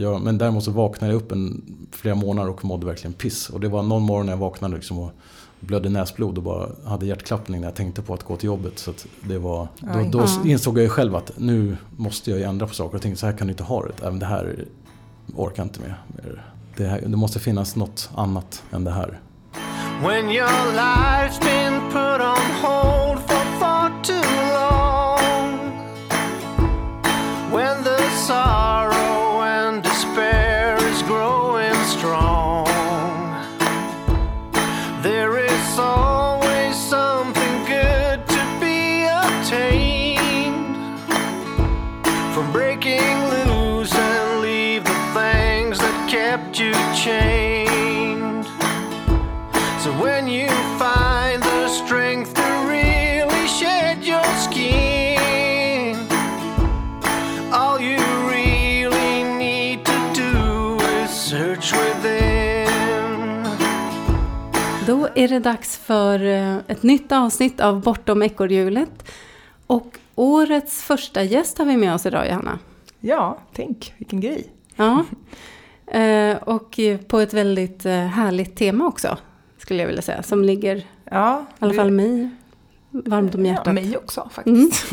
jag, men däremot så vaknade jag upp en, flera månader och mådde verkligen piss. Och det var någon morgon när jag vaknade liksom och blödde näsblod och bara hade hjärtklappning när jag tänkte på att gå till jobbet. Så det var, då, då insåg jag ju själv att nu måste jag ju ändra på saker och ting. Så här kan du inte ha det. Även det här orkar jag inte med. Det, här, det måste finnas något annat än det här. Är det dags för eh, ett nytt avsnitt av Bortom ekorrhjulet. Och årets första gäst har vi med oss idag, Johanna. Ja, tänk vilken grej. Ja, Eh, och på ett väldigt eh, härligt tema också, skulle jag vilja säga. Som ligger, Ja, i alla fall mig, varmt om hjärtat. Ja, mig också faktiskt.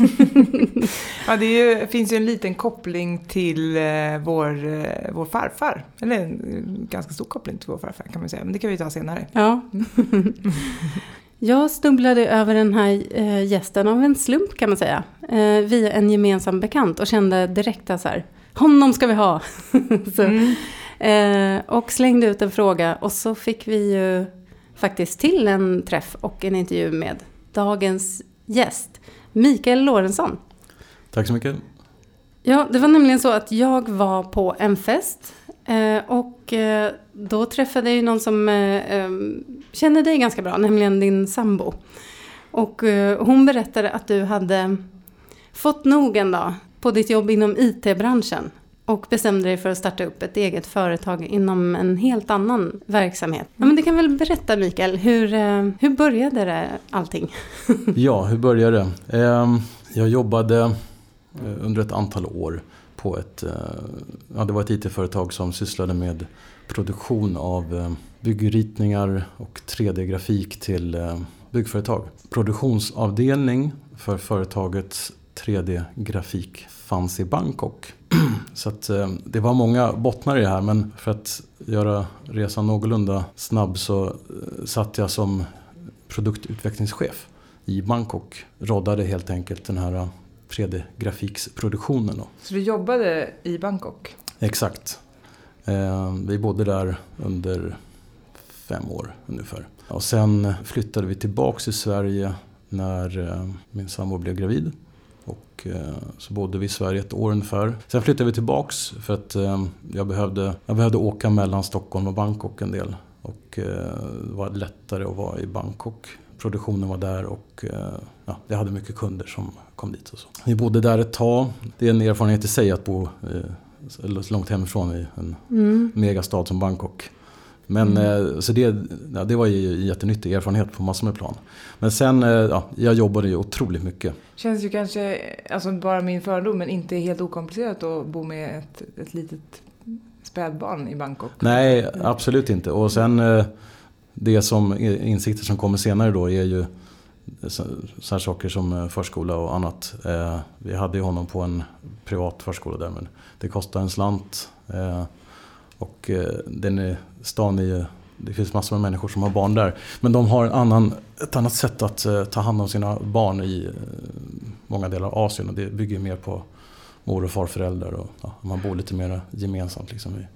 ja, det ju, finns ju en liten koppling till eh, vår, eh, vår farfar. Eller en eh, ganska stor koppling till vår farfar kan man säga. Men det kan vi ta senare. Ja. Jag snubblade över den här gästen av en slump kan man säga. Via en gemensam bekant och kände direkt att så här, honom ska vi ha. så, Mm. och slängde ut en fråga och så fick vi ju faktiskt till en träff och en intervju med dagens gäst, Mikael Lorentzon. Tack så mycket. Ja, det var nämligen så att jag var på en fest eh, och eh, då träffade jag ju någon som eh, känner dig ganska bra, nämligen din sambo. Och hon berättade att du hade fått nog en dag på ditt jobb inom IT-branschen och bestämde dig för att starta upp ett eget företag inom en helt annan verksamhet. Ja, men du kan väl berätta Mikael, hur, eh, hur började det allting? Ja, hur började det? Ehm, jag jobbade eh, under ett antal år på ett, eh, ja, det var ett IT-företag som sysslade med produktion av byggritningar och 3D-grafik till byggföretag. Produktionsavdelning för företagets 3D-grafik fanns i Bangkok. Så att, eh, det var många bottnar i det här men för att göra resan någorlunda snabb så eh, satt jag som produktutvecklingschef i Bangkok. Roddade helt enkelt den här 3D-grafiksproduktionen. då. Så du jobbade i Bangkok? Exakt. Eh, vi bodde där under fem år ungefär. Och sen flyttade vi tillbaks till Sverige när eh, min sambo blev gravid. Och eh, så bodde vi i Sverige ett år ungefär. Sen flyttade vi tillbaks för att eh, jag, behövde, jag behövde åka mellan Stockholm och Bangkok en del. Och eh, det var lättare att vara i Bangkok. Produktionen var där och ja, jag hade mycket kunder som kom dit. Och så. Vi bodde där ett tag. Det är en erfarenhet i sig att bo långt hemifrån i en Mm. megastad som Bangkok. Men eh, så det, ja, det var ju en jättenyttig erfarenhet på massor med plan. Men sen, eh, ja, jag jobbade ju otroligt mycket. Känns ju kanske, alltså bara min fördom, men inte helt okomplicerat att bo med ett, ett litet spädbarn i Bangkok. Nej, absolut inte. Och sen eh, det som insikter som kommer senare då är ju så så här saker som förskola och annat. Vi hade ju honom på en privat förskola där men det kostar en slant. Och den är, stan är ju, det finns massor med människor som har barn där. Men de har en annan, ett annat sätt att eh, ta hand om sina barn i eh, många delar av Asien. Och det bygger mer på mor och farföräldrar och ja, man bor lite mer gemensamt liksom i,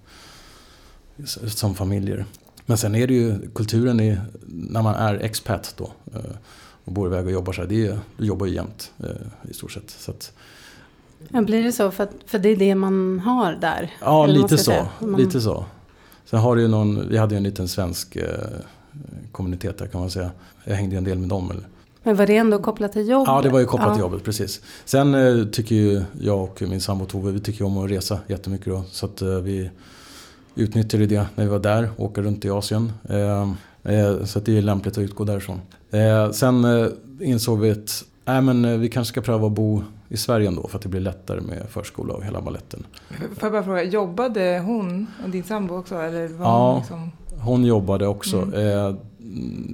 som familjer. Men sen är det ju kulturen i, när man är expat då eh, och bor iväg och jobbar så här, det är, du jobbar ju jämt i stort sett. Så att, Ja, blir det så för, att, för det är det man har där? ja, lite så? Man- lite så. Sen har du ju någon, vi hade ju en liten svensk eh, kommunitet där kan man säga. Jag hängde ju en del med dem. Eller? Men var det ändå kopplat till jobb? Ja, det var ju kopplat Ja. till jobbet, precis. Sen eh, tycker ju jag och min sambo Tove, vi tycker om att resa jättemycket då. Så att eh, vi utnyttjade det när vi var där, åka runt i Asien. Så att det är lämpligt att utgå därifrån. Sen insåg vi att Nej men vi kanske ska pröva att bo i Sverige ändå för att det blir lättare med förskola och hela balletten. Får jag bara fråga, jobbade hon och din sambo också? Eller var Ja. hon liksom... Hon jobbade också. Mm. Eh,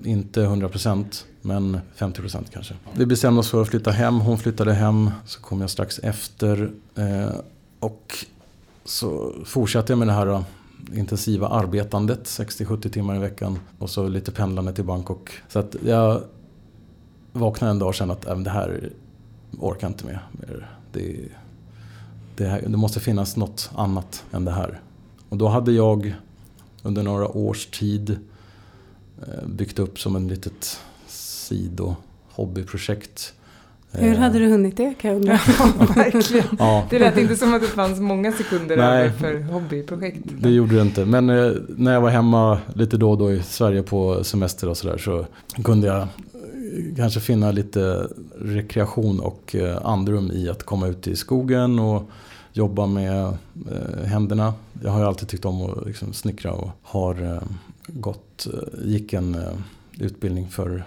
inte 100% men 50% kanske. Vi bestämde oss för att flytta hem. Hon flyttade hem. Så kom jag strax efter. Eh, och så fortsatte jag med det här då, intensiva arbetandet. 60-70 timmar i veckan. Och så lite pendlande till Bangkok. Så att jag vaknade en dag och kände att även det här orkar inte med. mer. Det, det, här, det måste finnas något annat än det här. Och då hade jag under några års tid eh, byggt upp som en litet sido-hobbyprojekt. Hur Eh, hade du hunnit det kan jag undra? Ja, verkligen. Ja, Det lät inte som att det fanns många sekunder Nej. över för hobbyprojekt. det gjorde det inte. Men eh, när jag var hemma lite då och då i Sverige på semester och sådär så kunde jag eh, kanske finna lite rekreation och eh, andrum i att komma ut i skogen och jobba med eh, händerna. Jag har ju alltid tyckt om att liksom snickra och har gått, gick en utbildning för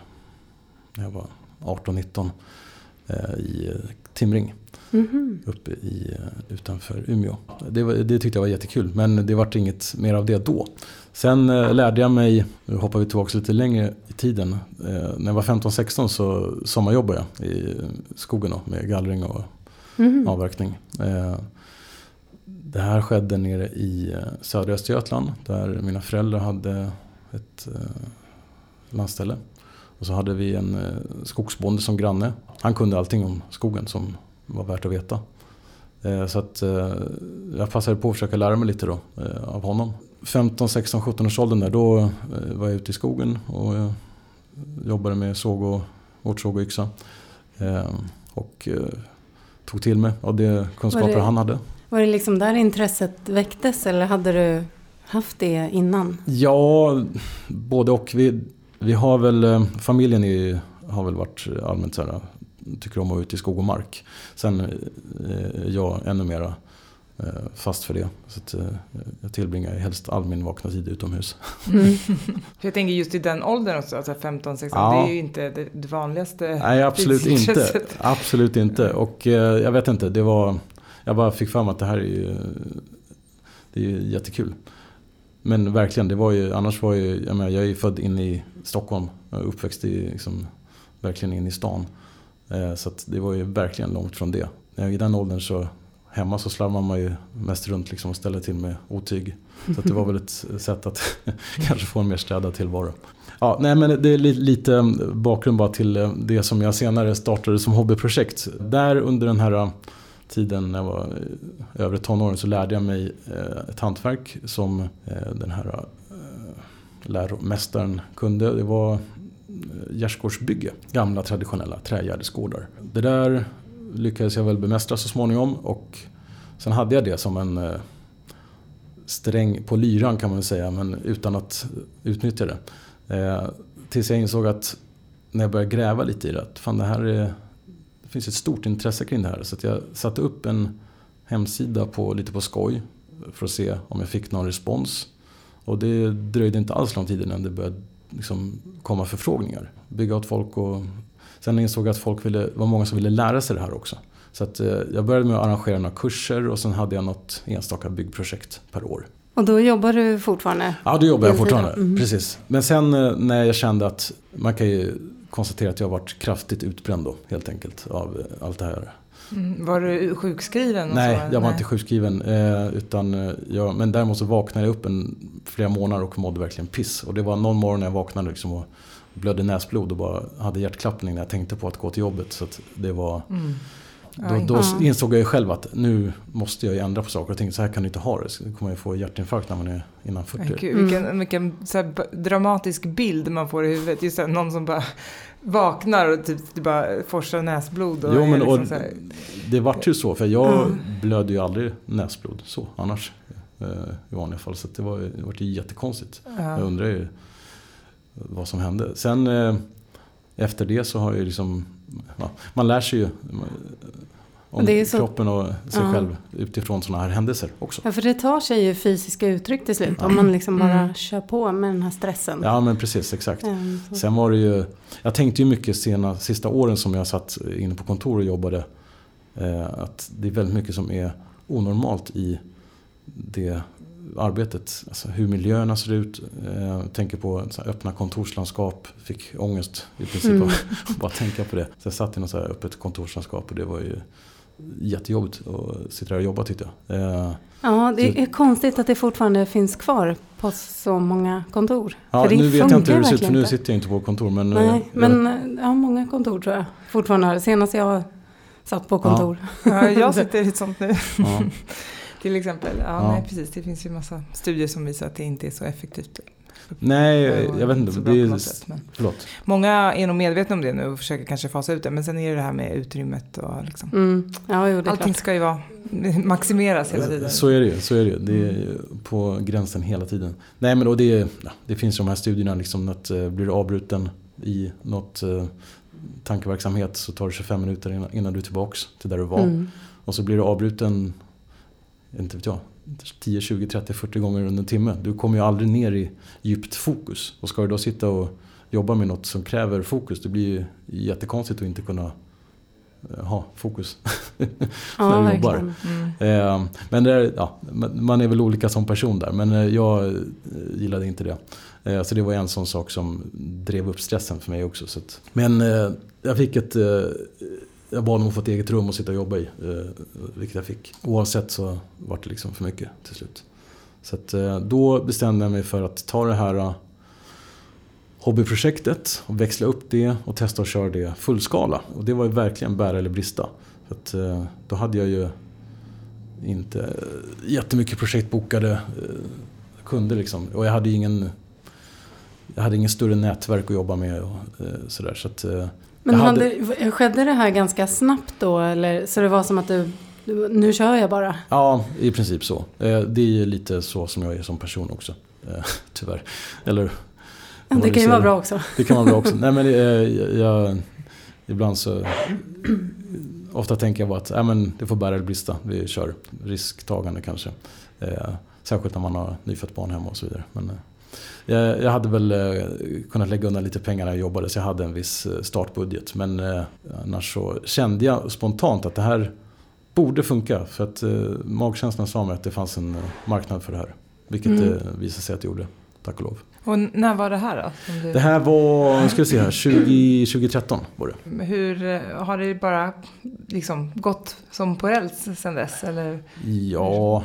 när jag var 18-19 eh, i eh, timring Mhm. uppe i, eh, utanför Umeå. Det, var, det tyckte jag var jättekul men det vart inget mer av det då. Sen eh, lärde jag mig, nu hoppar vi tillbaka lite längre i tiden. Eh, när jag var 15-16 så sommarjobbade jag i skogen då, med gallring och Mhm. avverkning. Eh, Det här skedde nere i eh, södra Östergötland där mina föräldrar hade ett landställe. Och så hade vi en eh, skogsbonde som granne. Han kunde allting om skogen som var värt att veta. Eh, Så att eh, jag passade på att försöka lära mig lite då av honom. 15, 16, 17 års åldern där då var jag ute i skogen och jobbade med såg och, vårtsåg och yxa. Och tog till mig av de kunskaper det- han hade. Var det liksom där intresset väcktes eller hade du haft det innan? Ja, både och. Vi, vi har väl, eh, familjen är, har väl varit allmänt så här, tycker om att vara ute i skog och mark. Sen eh, är jag ännu mera eh, fast för det. Så jag tillbringar helst all min vakna tid utomhus. Mm. Jag tänker just i den åldern också, alltså 15-16, Ja. det är ju inte det, vanligaste. Nej, absolut inte. Absolut inte. Och jag vet inte, det var... Jag bara fick fram att det här är ju... Det är ju jättekul. Men verkligen, det var ju... Annars var ju... Jag, menar, jag är ju född inne i Stockholm. Jag uppväxt i, liksom, verkligen inne i stan. Eh, så att det var ju verkligen långt från det. Eh, I den åldern så... Hemma så slarvar man ju mest runt liksom och ställer till med otyg. Så att det var väl ett sätt att kanske få en mer städad tillvaro. Ja, nej men det är lite eh, bakgrund bara till eh, det som jag senare startade som hobbyprojekt. Där under den här tiden när jag var eh, i övre tonåren så lärde jag mig eh, ett hantverk som eh, den här läromästaren kunde. Det var gärdsgårdsbygge, gamla traditionella trägärdesgårdar. Det där lyckades jag väl bemästra så småningom och sen hade jag det som en sträng på lyran kan man väl säga men utan att utnyttja det. Tills jag insåg att när jag började gräva lite i det att fan det här är, finns ett stort intresse kring det här. Så jag satte upp en hemsida på, lite på skoj för att se om jag fick någon respons. Och det dröjde inte alls lång tid innan det började liksom komma förfrågningar. Bygga åt folk och sen insåg jag att folk ville, var många som ville lära sig det här också. Så att, eh, jag började med att arrangera några kurser och sen hade jag något enstaka byggprojekt per år. Och då jobbar du fortfarande? Ja, då jobbar jag fortfarande. Mhm. Precis. Men sen eh, när jag kände att man kan ju konstatera att jag har varit kraftigt utbränd då, helt enkelt, av eh, allt det här. Mm, var du sjukskriven? Nej, så? jag var inte sjukskriven. Eh, utan eh, jag, men däremot så vaknade jag upp en, flera månader och mådde verkligen piss. Och det var någon morgon när jag vaknade liksom och blödde näsblod och bara hade hjärtklappning när jag tänkte på att gå till jobbet. Så det var, Mm. Då, då Ja. insåg jag ju själv att nu måste jag ju ändra på saker och ting. Så här kan du inte ha det. Så kommer jag få hjärtinfarkt när man är innan 40. Men Gud, vilken, vilken dramatisk bild man får i huvudet. Just här, någon som bara vaknar och typ det bara forsar näsblod. Och Jo men liksom och, här, det vart ju så för jag Mm. blödde ju aldrig näsblod så annars eh, i vanliga fall. Så det var ju- det vart ju jättekonstigt. Jag ja. undrar ju vad som hände. Sen eh, efter det så har jag ju liksom, man lär sig ju om Det är så- kroppen och sig Ja. själv utifrån sådana här händelser också. Ja, för det tar sig ju fysiska uttryck till slut. Om man liksom bara Mm. kör på med den här stressen. Ja men precis, exakt. Så. Sen var det ju, jag tänkte ju mycket sena, sista åren som jag satt inne på kontor och jobbade. Eh, att det är väldigt mycket som är onormalt i det arbetet. Alltså hur miljöerna ser ut. Eh, jag tänker på så här öppna kontorslandskap. Fick ångest i princip Mm. av att bara tänka på det. Så jag satt i något så här öppet kontorslandskap och det var ju jättejobbigt att sitta där och jobba tyckte jag. Eh, Ja, det är konstigt att det fortfarande finns kvar på så många kontor. ja, för det nu vet jag inte hur det ser ut för nu sitter jag inte på kontor. Men, eh, Nej, men ja, många kontor tror jag fortfarande har. Senast jag satt på kontor. Ja, jag sitter i ett sånt nu. ja. Till exempel. Ja, Ja. Nej, precis. Det finns ju massa studier som visar att det inte är så effektivt. Nej, jag vet inte. Det är, något sätt, men. förlåt. Många är nog medvetna om det nu och försöker kanske fasa ut det. Men sen är det det här med utrymmet och liksom. Mm. Ja, jo, Allting klart. ska ju vara maximeras hela tiden. Så är det ju. Så är det, ju. det är Mm. på gränsen hela tiden. Nej men och det, det finns ju de här studierna liksom att eh, blir du avbruten i något eh, tankeverksamhet så tar det 25 minuter innan, innan du är tillbaks till där du var. Mm. Och så blir du avbruten, inte vet jag, 10, 20, 30, 40 gånger under en timme. Du kommer ju aldrig ner i djupt fokus. Och ska du då sitta och jobba med något som kräver fokus, det blir ju jättekonstigt att inte kunna eh, ha fokus Ja, när du jobbar. Mm. Eh, Men det är, ja, man är väl olika som person där. Men eh, jag eh, gillade inte det. Så det var en sån sak som drev upp stressen för mig också. Men jag fick ett... Jag bad om att få ett eget rum att sitta och jobba i. eh, Vilket jag fick. Oavsett så var det liksom för mycket till slut. Så att eh, då bestämde jag mig för att ta det här eh, hobbyprojektet och växla upp det och testa att köra det fullskala. Och det var ju verkligen bära eller brista. För att, eh, då hade jag ju inte eh, jättemycket projekt bokade eh, kunder liksom. Och jag hade ingen jag hade ingen större nätverk att jobba med och eh, sådär. Så att, eh, men Jag hade... skedde det här ganska snabbt då? Eller, så det var som att du, nu kör jag bara? ja, i princip så. Eh, det är ju lite så som jag är som person också. Eh, tyvärr. Eller det kan ju vara bra också. Det kan vara bra också. Nej men eh, jag, jag, ibland så Ofta tänker jag bara att äh, men det får bära eller brista. Vi kör risktagande kanske. Eh, särskilt när man har nyfött barn hemma och så vidare. Men, jag, jag hade väl eh, kunnat lägga undan lite pengar när jag jobbade så jag hade en viss eh, startbudget. Men eh, annars så kände jag spontant att det här borde funka. För att magkänslan sa mig att det fanns en marknad för det här. Vilket Mm. det visade sig att det gjorde. Tack och lov. Och när var det här då? Du... Det här var, ska vi se här, 20, 2013 var det. Hur har det bara liksom gått som på räls sen dess? Eller? Ja,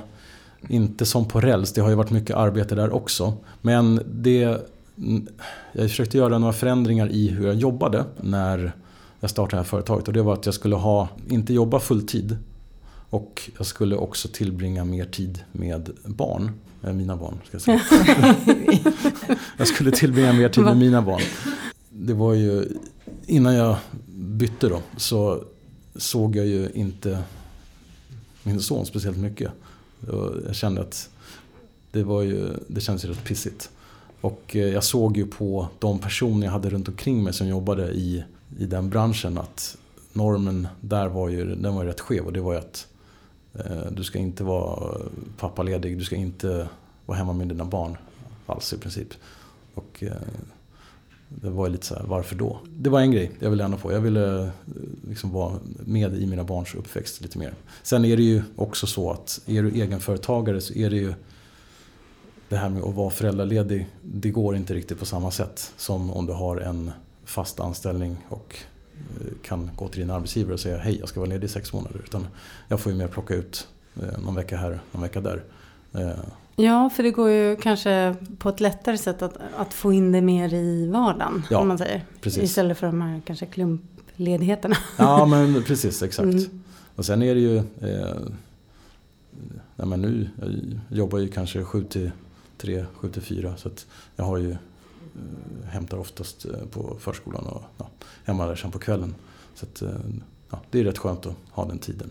inte som på räls. Det har ju varit mycket arbete där också. Men det, jag försökte göra några förändringar i hur jag jobbade när jag startade det här företaget. Och det var att jag skulle ha, inte jobba fulltid. Och jag skulle också tillbringa mer tid med barn. Eh, Mina barn, ska jag säga. jag skulle tillbringa mer tid med mina barn. Det var ju, innan jag bytte då, så såg jag ju inte min son speciellt mycket. Jag kände att det, var ju, det kändes ju rätt pissigt. Och eh, jag såg ju på de personer jag hade runt omkring mig som jobbade i, i den branschen att normen där var ju, den var ju rätt skev. Och det var ju att eh, du ska inte vara pappaledig, du ska inte vara hemma med dina barn alls i princip. Och eh, det var ju lite så här, varför då? Det var en grej jag ville ändra på. Jag ville eh, liksom vara med i mina barns uppväxt lite mer. Sen är det ju också så att är du egenföretagare så är det ju det här med att vara föräldraledig, det går inte riktigt på samma sätt som om du har en fast anställning och eh, kan gå till din arbetsgivare och säga hej jag ska vara ledig i sex månader. Utan jag får ju mer plocka ut eh, någon vecka här, någon vecka där. Ja, för det går ju kanske på ett lättare sätt att, att få in det mer i vardagen. Ja, om man säger. precis. Istället för de här kanske klumpledigheterna. Ja men precis, exakt. Mm. Och sen är det ju, eh, nej men nu, jag jobbar ju kanske 7 till 3, 7 till 4 så att jag har ju, eh, hämtar oftast eh, på förskolan och ja, hemma där sen på kvällen. Så att, eh, ja, det är rätt skönt att ha den tiden.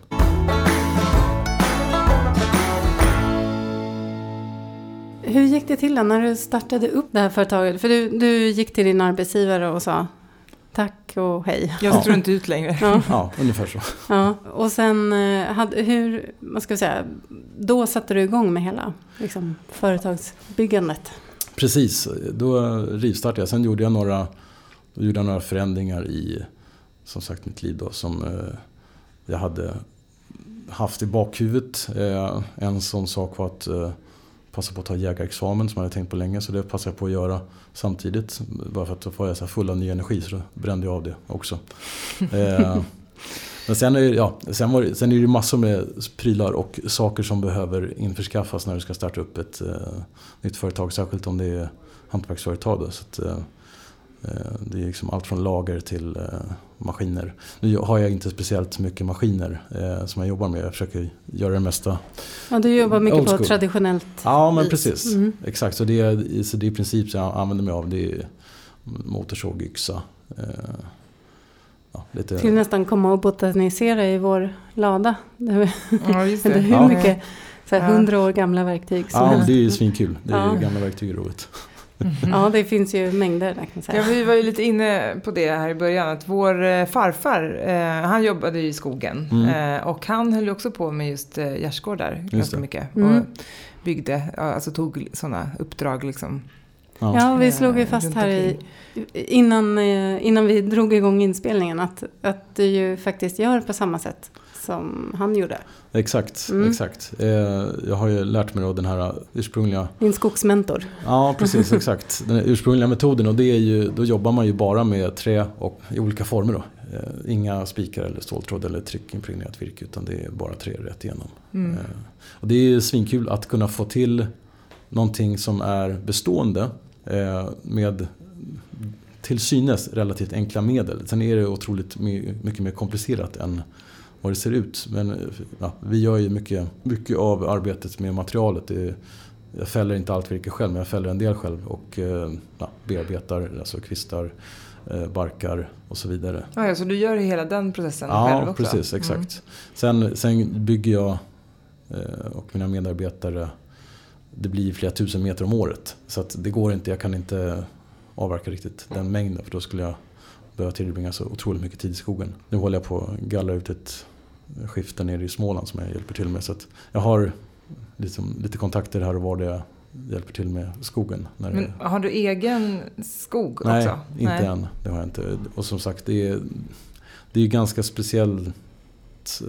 Hur gick det till när du startade upp det här företaget? För du, du gick till din arbetsgivare och sa tack och hej. Jag står inte ut längre. Ja. Ja, ungefär så. Ja, och sen eh, hade, hur, vad ska vi säga, då satte du igång med hela liksom, företagsbyggandet. Precis, då rivstartade jag. Sen gjorde jag några, då gjorde jag några förändringar i som sagt mitt liv då, som eh, jag hade haft i bakhuvudet. Eh, en sån sak var att eh, passa på att ta jägarexamen som jag hade tänkt på länge så det passade jag på att göra samtidigt. Bara för att då får jag så här full av ny energi så då brände jag av det också. Eh, men sen är, ja, sen, var, sen är det massor med prylar och saker som behöver införskaffas när du ska starta upp ett eh, nytt företag. Särskilt om det är hantverksföretag. Då, så att, eh, eh, det är liksom allt från lager till eh, maskiner. Nu har jag inte speciellt mycket maskiner eh, som jag jobbar med. Jag försöker göra det mesta. Ja, du jobbar mycket på traditionellt Ja men vis. precis. Mm. Exakt, så det, är, så det är i princip som jag använder mig av. Det är motorsåg, yxa. Eh, ja, lite, Skulle nästan komma och botanisera i vår lada. Ja, just eller det. hur Ja. mycket så här, Ja. hundra år gamla verktyg som Ja, helst. det är ju svinkul. Det är Ja. gamla verktyg är roligt. Ja, det finns ju mängder där kan man säga. Ja, vi var ju lite inne på det här i början, att vår eh, farfar, eh, han jobbade ju i skogen. Mm. Eh, och han höll också på med just eh, gärdsgårdar ganska mycket. Mm. Och byggde, alltså tog sådana uppdrag liksom. Ja. Ja, vi eh, slog ju fast här i, innan, eh, innan vi drog igång inspelningen att, att du ju faktiskt gör på samma sätt som han gjorde. Exakt, Mm. exakt. Eh, jag har ju lärt mig då den här ursprungliga Din skogsmentor. Ja, precis, exakt. Den ursprungliga metoden och det är ju, då jobbar man ju bara med trä och i olika former då. Inga spikar eller ståltråd eller tryckimpregnerat virke utan det är bara trä rätt igenom. Mm. Och det är ju svinkul att kunna få till någonting som är bestående med till synes relativt enkla medel. Sen är det otroligt my- mycket mer komplicerat än vad det ser ut. Men eh, ja, vi gör ju mycket, mycket av arbetet med materialet. Det jag fäller inte allt virke själv men jag fäller en del själv och eh, ja, bearbetar alltså kvistar, eh, barkar och så vidare. Ja, ja, så du gör hela den processen Ja, själv också? precis. Exakt. Sen, sen bygger jag eh, och mina medarbetare, det blir flera tusen meter om året. Så att det går inte, jag kan inte avverka riktigt den mängden för då skulle jag behöva tillbringa så otroligt mycket tid i skogen. Nu håller jag på att gallra ut ett skifte nere i Småland som jag hjälper till med. Så att jag har liksom, lite kontakter här och var där jag hjälper till med skogen. När det, Men har du egen skog Nej, också? inte än. Det har jag inte. Och som sagt, det är, det är ganska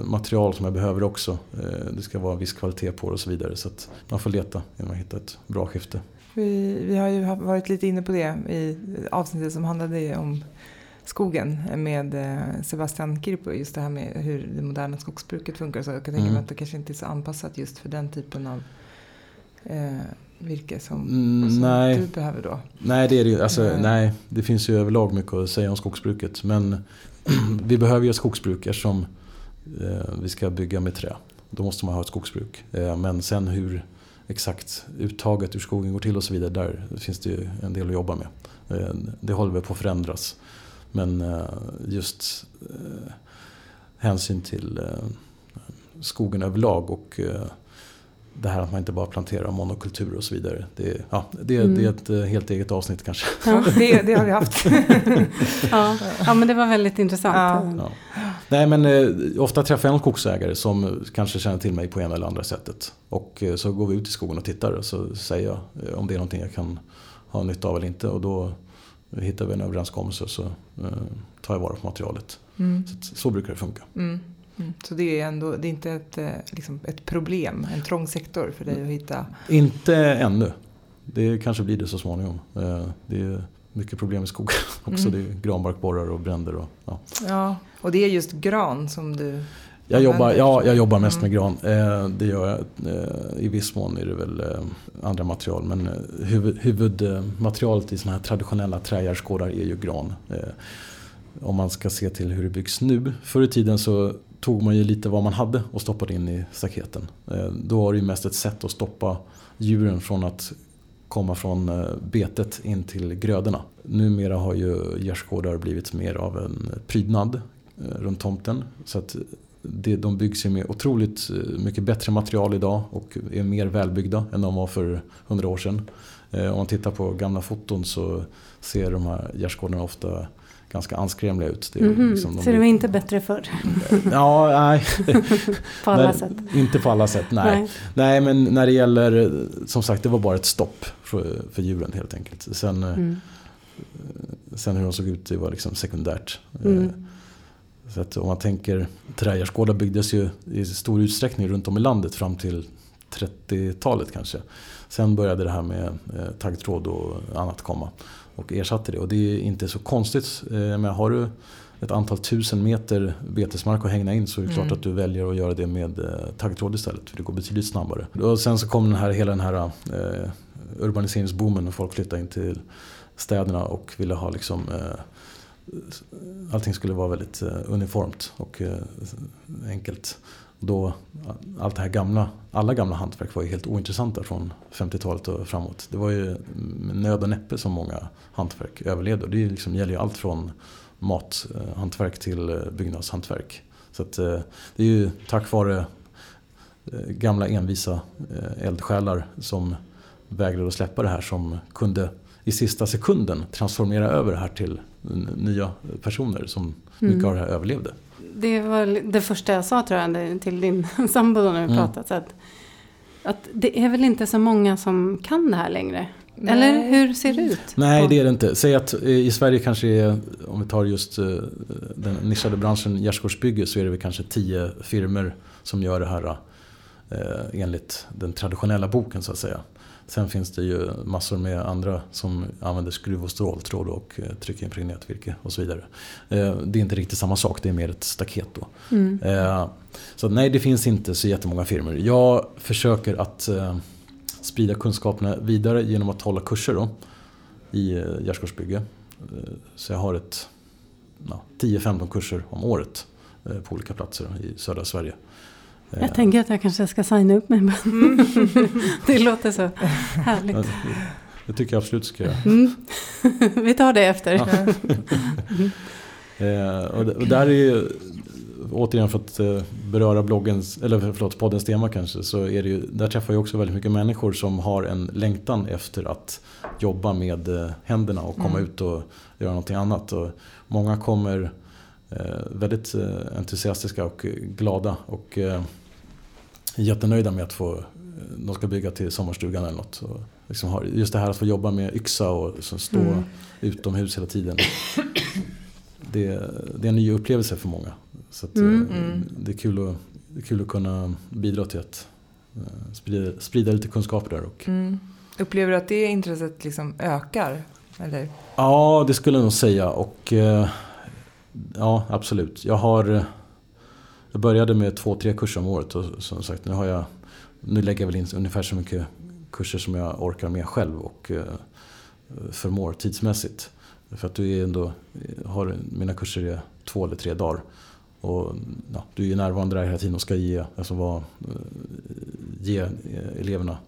material som jag behöver också. Eh, Det ska vara en viss kvalitet på det och så vidare. Så man får leta innan man hittar ett bra skifte. Vi, vi har ju varit lite inne på det i avsnittet som handlade om skogen med eh, Sebastian Kirpo. Just det här med hur det moderna skogsbruket funkar. Så jag kan tänka mig Mm. att det kanske inte är så anpassat just för den typen av eh, virke som, Mm, som nej. du behöver då. Nej, det är det ju. Alltså, Nej. nej, det finns ju överlag mycket att säga om skogsbruket. Men vi behöver ju skogsbruk eftersom vi ska bygga med trä. Då måste man ha ett skogsbruk. Eh, men sen hur exakt uttaget ur skogen går till och så vidare, där finns det ju en del att jobba med. Eh, det håller väl på att förändras. Men eh, just eh, hänsyn till eh, skogen överlag och eh, det här att man inte bara planterar monokulturer och så vidare. Det, är- ja, det, Mm. det är ett eh, helt eget avsnitt kanske. Ja, det, det har vi haft. Ja, ja, men det var väldigt intressant. Ja. Ja. Nej men eh, ofta träffar jag en skogsägare som kanske känner till mig på ena eller andra sättet. Och eh, så går vi ut i skogen och tittar och så säger jag eh, om det är någonting jag kan ha nytta av eller inte. Och då hittar vi en överenskommelse och så eh, tar jag vara på materialet. Mm. Så, så brukar det funka. Mm. Mm. Så det är ändå det är inte ett, eh, liksom ett problem, en trång sektor för dig att hitta. Inte ännu. Det kanske blir det så småningom. Eh, Det är mycket problem i skogen också. Mm. Det är granbarkborrar och bränder. Och, ja. Ja, och det är just gran som du Jag jobbar, ja, jag jobbar mest Mm. med gran. Eh, det gör jag. Eh, I viss mån är det väl eh, andra material. Men eh, huvud, huvudmaterialet i sådana här traditionella trägärdsgårdar är ju gran. Eh, om man ska se till hur det byggs nu. Förr i tiden så tog man ju lite vad man hade och stoppade in i staketen. Eh, då var det ju mest ett sätt att stoppa djuren från att komma från eh, betet in till grödorna. Numera har ju gärdsgårdar blivit mer av en prydnad eh, runt tomten. Så att det, de byggs ju med otroligt eh, mycket bättre material idag och är mer välbyggda än de var för hundra år sedan. Om man tittar på gamla foton så ser de här gärdsgårdarna ofta ganska anskrämliga ut. Det mm -hmm. liksom de så det var inte bättre förr? ja, nej. på alla sätt? Inte på alla sätt, nej. nej. nej. men när det gäller, som sagt det var bara ett stopp för, för djuren helt enkelt. Sen, mm. sen hur de såg ut det var liksom sekundärt. Mm. Så att om man tänker, trädgårdsgårdar byggdes ju i stor utsträckning runt om i landet fram till 30-talet kanske. Sen började det här med eh, taggtråd och annat komma och ersatte det. Och det är inte så konstigt. Eh, men har du ett antal tusen meter betesmark att hängna in så är det mm. klart att du väljer att göra det med eh, taggtråd istället. För det går betydligt snabbare. Och sen så kom den här, hela den här eh, urbaniseringsboomen och folk flyttade in till städerna och ville ha liksom eh, allting skulle vara väldigt eh, uniformt och eh, enkelt. Då, allt det här gamla, alla gamla hantverk var ju helt ointressanta från 50-talet och framåt. Det var ju nöd och näppe som många hantverk överlevde. Och det liksom, gäller ju allt från mathantverk till byggnadshantverk. Så att, det är ju tack vare gamla envisa eldsjälar som vägrade att släppa det här som kunde i sista sekunden transformera över det här till nya personer som mycket mm. av det här överlevde. Det var det första jag sa tror jag till din sambo när vi mm. pratade. Så att, att det är väl inte så många som kan det här längre? Nej. Eller hur ser det ut? Nej, det är det inte. Säg att i Sverige kanske är, om vi tar just eh, den nischade branschen gärdsgårdsbygge, så är det väl kanske tio firmer som gör det här eh, enligt den traditionella boken så att säga. Sen finns det ju massor med andra som använder skruv och stråltråd och eh, tryckimpregnerat virke och så vidare. Eh, det är inte riktigt samma sak, det är mer ett staket då. Mm. Eh, så nej, det finns inte så jättemånga firmor. Jag försöker att sprida kunskaperna vidare genom att hålla kurser då, i gärdsgårdsbygge. Så jag har ett ja, 10-15 kurser om året på olika platser i södra Sverige. Jag tänker att jag kanske ska signa upp mig. Mm. det låter så härligt. Det tycker jag absolut ska göra. Mm. Vi tar det efter. Ja. eh, och där är ju, återigen för att eh, beröra bloggens, eller förlåt, poddens tema kanske, så är det ju, där träffar jag också väldigt mycket människor som har en längtan efter att jobba med eh, händerna och komma mm. ut och göra någonting annat. Och många kommer väldigt eh, entusiastiska och glada och eh, jättenöjda med att få, de ska bygga till sommarstugan eller något. Och liksom just det här att få jobba med yxa och stå mm. utomhus hela tiden. Det, det, är en ny upplevelse för många. Så att, mm, mm. Det, är kul att, det är kul att kunna bidra till att sprida, sprida lite kunskaper där. Och, mm. Upplever du att det intresset liksom ökar? Eller? Ja, det skulle jag nog säga. Och, Ja, absolut. Jag har... Eh, jag började med två, tre kurser om året och som sagt nu har jag... Nu lägger jag väl in ungefär så mycket kurser som jag orkar med själv och eh, förmår tidsmässigt. För att du är ändå, eh, har, mina kurser är två eller tre dagar. Och ja, du är närvarande där hela tiden och ska ge, alltså vad, ge eleverna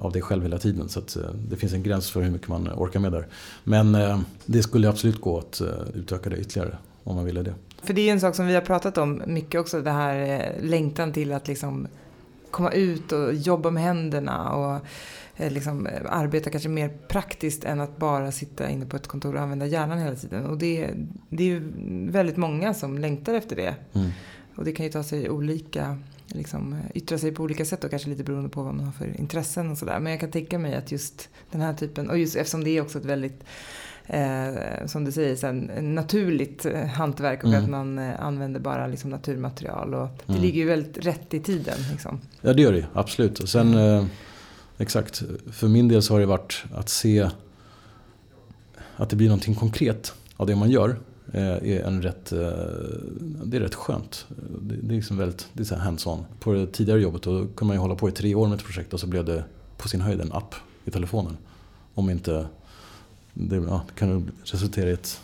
av dig själv hela tiden. Så eh, det finns en gräns för hur mycket man orkar med där. Men eh, det skulle absolut gå att utöka det ytterligare om man ville det. För det är en sak som vi har pratat om mycket också, det här längtan till att liksom komma ut och jobba med händerna och liksom arbeta kanske mer praktiskt än att bara sitta inne på ett kontor och använda hjärnan hela tiden. Och det, det är ju väldigt många som längtar efter det. Mm. Och det kan ju ta sig olika liksom, yttra sig på olika sätt och kanske lite beroende på vad man har för intressen och sådär. Men jag kan tänka mig att just den här typen, och just eftersom det är också ett väldigt Eh, som du säger, sen, naturligt eh, hantverk och mm. att man eh, använder bara liksom, naturmaterial. Och det mm. ligger ju väldigt rätt i tiden. Liksom. Ja det gör det absolut. Och sen eh, exakt, för min del så har det varit att se att det blir någonting konkret av det man gör. Eh, är en rätt, eh, det är rätt skönt. Det, är liksom väldigt, det är så hands-on. På det tidigare jobbet då kunde man ju hålla på i tre år med ett projekt och så blev det på sin höjd en app i telefonen. Om inte, det, ja, det kan resultera i ett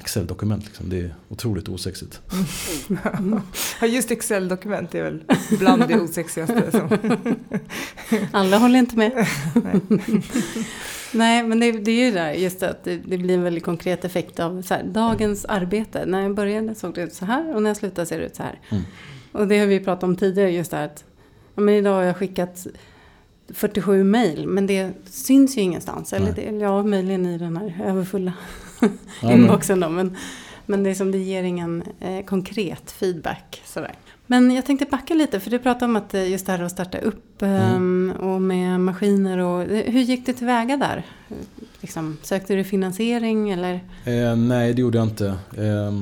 Excel-dokument. Liksom. Det är otroligt osexigt. Ja, just Excel-dokument är väl bland det osexigaste. Alla håller inte med. Nej, men det, det, är ju där just att det, det, blir en väldigt konkret effekt av så här, dagens arbete. När jag började såg det ut så här och när jag slutade ser det ut så här. Mm. Och det har vi pratat om tidigare just det här att ja, men idag har jag skickat 47 mejl men det syns ju ingenstans. Eller det, ja, mejlen i den här överfulla Ja, inboxen då. Men, men det, är som, det ger ingen eh, konkret feedback. Sådär. Men jag tänkte backa lite, för du pratade om att eh, just det här att starta upp Mm. eh, och med maskiner. Och, eh, hur gick det tillväga där? Liksom, sökte du finansiering eller Eh, nej, det gjorde jag inte. Eh,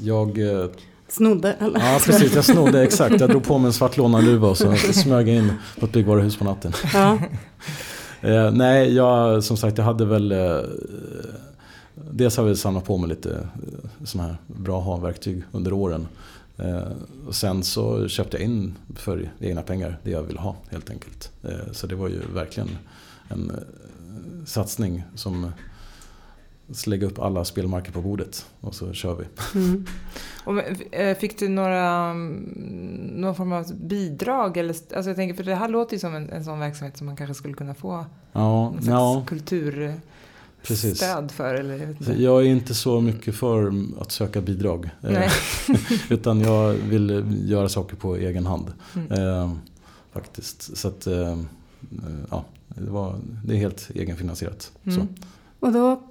jag... Eh, snodde? Eller? ja, precis. Jag snodde exakt. Jag drog på mig en svart lånarluva och så smög jag in på ett byggvaruhus på natten. Ja. Eh, nej, jag, som sagt, jag hade väl... Dels har väl samlat på mig lite eh, såna här bra ha-verktyg under åren. Eh, och sen så köpte jag in för egna pengar det jag ville ha helt enkelt. Eh, så det var ju verkligen en satsning som lägga upp alla spelmarker på bordet och så kör vi. Mm. Och, fick du några, mm, någon form av bidrag? Eller, alltså jag tänker, för det här låter ju som en, en sån verksamhet som man kanske skulle kunna få Ja, någon slags ja kulturstöd precis. för. Eller, jag vet inte. Jag är inte så mycket för att söka bidrag. eh, Nej. Utan jag vill göra saker på egen hand. Mm. Eh, faktiskt. Så att, eh, ja, det, var, det är helt egenfinansierat. Så. Mm. Och då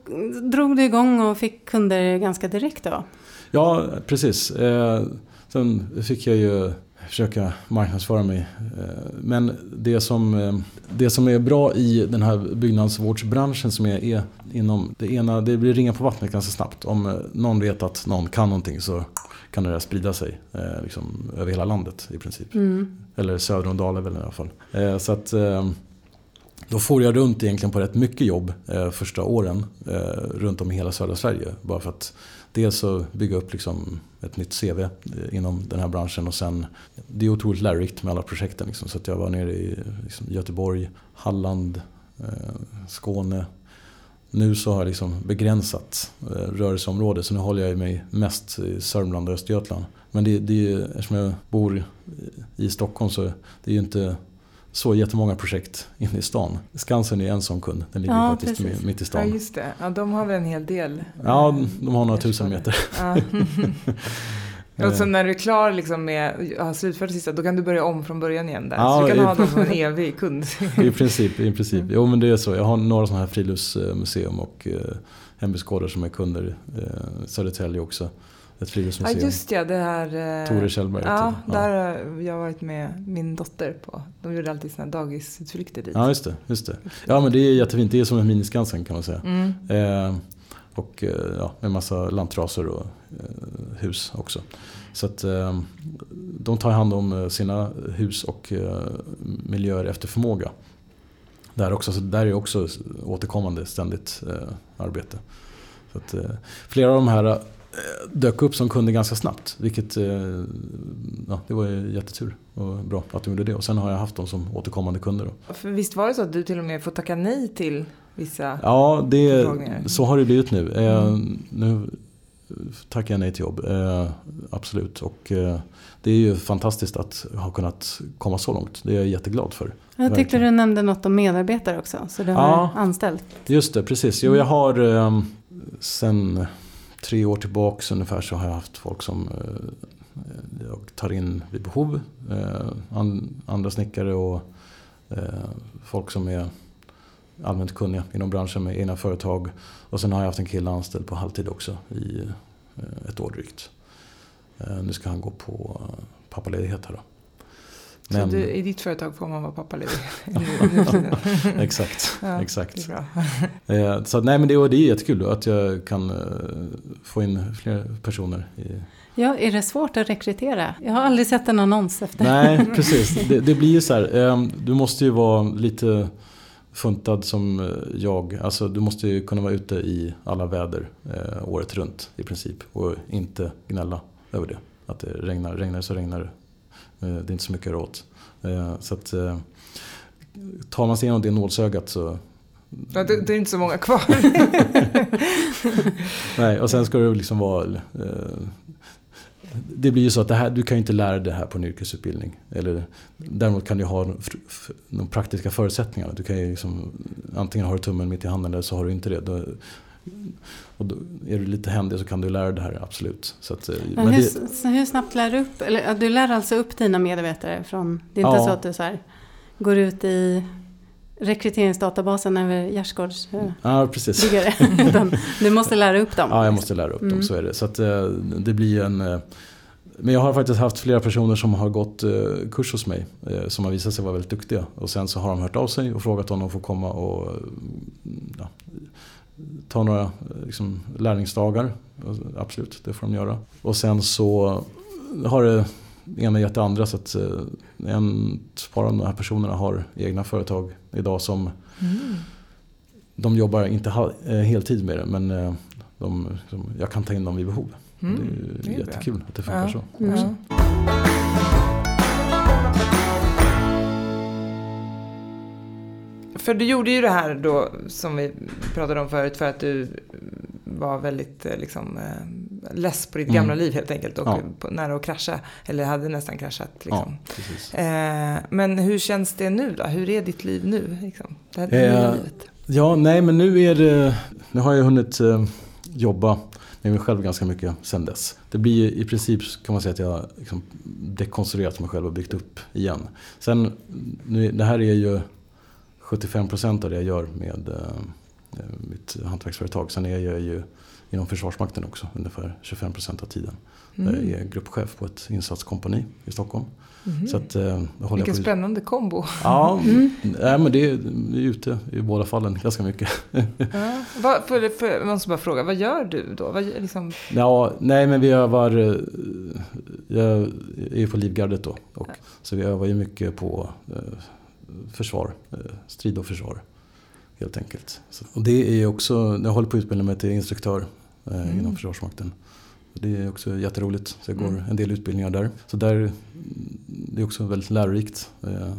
drog du igång och fick kunder ganska direkt då? Ja, precis. Eh, sen fick jag ju försöka marknadsföra mig. Eh, men det som, eh, det som är bra i den här byggnadsvårdsbranschen som är, är inom det ena, det blir ringa på vattnet ganska snabbt. Om eh, någon vet att någon kan någonting så kan det där sprida sig liksom, över hela landet i princip. Mm. Eller söder om Dalälven i alla fall. Så att då får jag runt egentligen på rätt mycket jobb första åren runt om i hela södra Sverige. Bara för att dels att bygga upp liksom ett nytt CV eh, inom den här branschen och sen det är otroligt lärorikt med alla projekten. Liksom, så att jag var nere i liksom, Göteborg, Halland, eh, Skåne. Nu så har jag liksom begränsat eh, rörelseområde så nu håller jag mig mest i Sörmland och Östergötland. Men det, det är ju, eftersom jag bor i Stockholm så det är ju inte så jättemånga projekt inne i stan. Skansen är en sån kund, den ligger Ja, faktiskt precis. mitt i Ja, stan. just det. Ja, de har väl en hel del. Ja, eh, de har några tusen meter. Ja. Och så när du är klar liksom med att slutfört det sista, då kan du börja om från början igen där. Ja, så du kan i- ha dem som en evig kund. I princip, i princip. Jo men det är så. Jag har några sådana här friluftsmuseum och eh, hembygdsgårdar som är kunder. Eh, Södertälje också. Ett Ja, friluftsmuseum. just ja, det här... eh, Tore Kjellberg Ja, det. där har jag varit med min dotter på. De gjorde alltid här dagisutflykter dit. Ja, just det, just det. Ja men det är jättefint. Det är som en miniskansen kan man säga. Mm. Eh, och eh, ja, med massa lantraser och eh, hus också. Så att eh, de tar hand om eh, sina hus och miljöer efter förmåga. Där, också, så där är också återkommande ständigt arbete. Så att, flera av de här dök upp som kunder ganska snabbt. Vilket eh, ja, det var ju jättetur och bra att de gjorde det. Och sen har jag haft dem som återkommande kunder. Då. För visst var det så att du till och med får tacka nej till vissa... Ja, det, så har det blivit nu. Eh, Mm. Nu tackar jag nej till jobb, eh, absolut. Och eh, det är ju fantastiskt att ha kunnat komma så långt. Det är jag jätteglad för. Jag tyckte Verkligen. du nämnde något om medarbetare också, så du har Ja. anställt. Just det, precis. Jo, jag har eh, sen tre år tillbaks ungefär så har jag haft folk som eh, eh jag tar in vid behov. Eh, andra snickare och eh, folk som är allmänt kunniga inom branschen med egna företag. Och sen har jag haft en kille anställd på halvtid också i eh, ett år drygt. Eh, nu ska han gå på eh, pappaledighet här då. Så du, i ditt företag får man vara pappaledig? exakt, Ja, exakt. Det är bra. Eh, Så att, nej men det, det är jättekul då, att jag kan eh, få in fler personer. I... Ja, är det svårt att rekrytera? Jag har aldrig sett en annons efter. Nej, precis. Det, det blir ju så här, eh, du måste ju vara lite funtad som eh, jag. Alltså du måste ju kunna vara ute i alla väder året runt i princip. Och inte gnälla över det. Att det regnar, regnar så regnar det. Eh, det är inte så mycket att åt. Eh, så att eh, tar man sig igenom det nålsögat så Ja, det, det är inte så många kvar. Nej, och sen ska det liksom vara... Eh, det blir ju så att det här, du kan ju inte lära dig det här på en yrkesutbildning. Eller, däremot kan du ha de praktiska förutsättningarna. Du kan ju liksom, antingen har du tummen mitt i handen eller så har du inte det. Då, och då är du lite händig så kan du lära dig det här, absolut. Så att, eh, Men men hur, det, hur snabbt lär du upp? Eller, du lär alltså upp dina medarbetare från... Det är inte Ja. så att du så här, går ut i rekryteringsdatabasen över gärdsgårdsbyggare. Ja, precis. du måste lära upp dem. Ja, jag måste lära upp dem, mm. så är det. Så att, eh, det blir en... Eh, men jag har faktiskt haft flera personer som har gått kurs hos mig som har visat sig vara väldigt duktiga. Och sen så har de hört av sig och frågat om de får komma och ja, ta några liksom, lärlingsdagar. Absolut, det får de göra. Och sen så har det ena gett det andra. Så att en, ett par av de här personerna har egna företag idag som mm. De jobbar inte heltid med det men de, jag kan ta in dem vid behov. Mm. Det är, det är jättekul bra. att det funkar ja. så. Mm. För du gjorde ju det här då som vi pratade om förut för att du var väldigt eh, liksom, eh, less på ditt mm. gamla liv helt enkelt och ja. nära att krascha. Eller hade nästan kraschat. Liksom. Ja, eh, men hur känns det nu då? Hur är ditt liv nu? Liksom? Det här eh, livet? Ja, nej men nu är det, nu har jag hunnit eh, jobba med mig själv ganska mycket sen dess. Det blir i princip kan man säga att jag liksom dekonstruerat mig själv och byggt upp igen. Sen, nu, det här är ju 75% av det jag gör med eh, mitt hantverksföretag. Sen är jag ju inom Försvarsmakten också ungefär 25% av tiden. Mm. Jag är gruppchef på ett insatskompani i Stockholm. Mm. Så att, eh, Vilken spännande kombo. Ja, mm. nej, men det är, det är ute i båda fallen ganska mycket. Ja. Vad, för, för, jag måste bara fråga, vad gör du då? Vad, liksom... ja, nej, men vi övar... Eh, jag är på Livgardet då. Och, ja. Så vi övar ju mycket på eh, försvar, eh, strid och försvar. Helt enkelt. Så, och det är också, jag håller på att utbilda mig till instruktör eh, mm. inom Försvarsmakten. Det är också jätteroligt. Så jag går mm. en del utbildningar där. Så där, det är också väldigt lärorikt. Eh,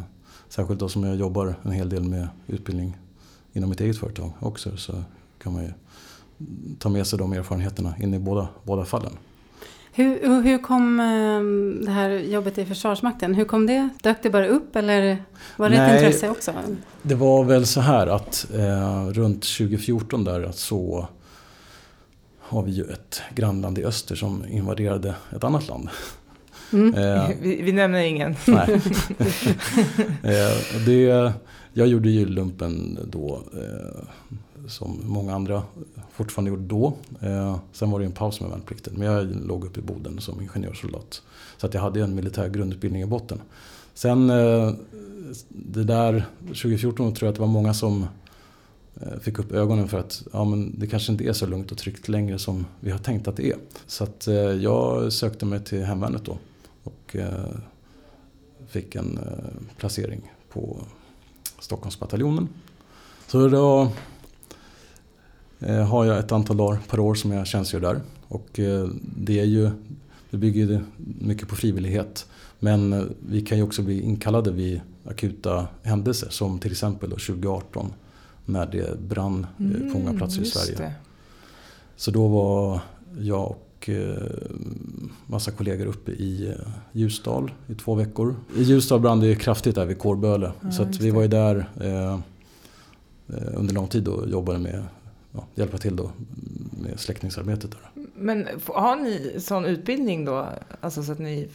särskilt då som jag jobbar en hel del med utbildning inom mitt eget företag också. Så kan man ju ta med sig de erfarenheterna in i båda, båda fallen. Hur, hur kom ehm, det här jobbet i Försvarsmakten? Hur kom det? Dök det bara upp eller var det Nej, ett intresse också? Det var väl så här att eh, runt 2014 där så har vi ju ett grannland i öster som invaderade ett annat land. Mm. Eh, vi, vi, nämner ingen. Nej. eh, det, jag gjorde ju lumpen då eh, som många andra fortfarande gjorde då. Eh, sen var det en paus med värnplikten. Men jag låg uppe i Boden som ingenjörssoldat. Så att jag hade en militär grundutbildning i botten. Sen eh, det där 2014 tror jag att det var många som eh, fick upp ögonen för att ja, men det kanske inte är så lugnt och tryggt längre som vi har tänkt att det är. Så att eh, jag sökte mig till hemvärnet då. Och eh, fick en eh, placering på Stockholmsbataljonen. Så då har jag ett antal dagar per år som jag tjänstgör där. Och eh, det, är ju, det bygger mycket på frivillighet. Men eh, vi kan ju också bli inkallade vid akuta händelser som till exempel 2018 när det brann mm, på många platser i Sverige. Det. Så då var jag och massa kollegor uppe i Ljusdal i två veckor. I Ljusdal brann det kraftigt där vid Kårböle. Ja, så vi var ju där eh, under lång tid och jobbade med ja, hjälpa till då med släckningsarbetet. Där. Men har ni sån utbildning då? Alltså så att ni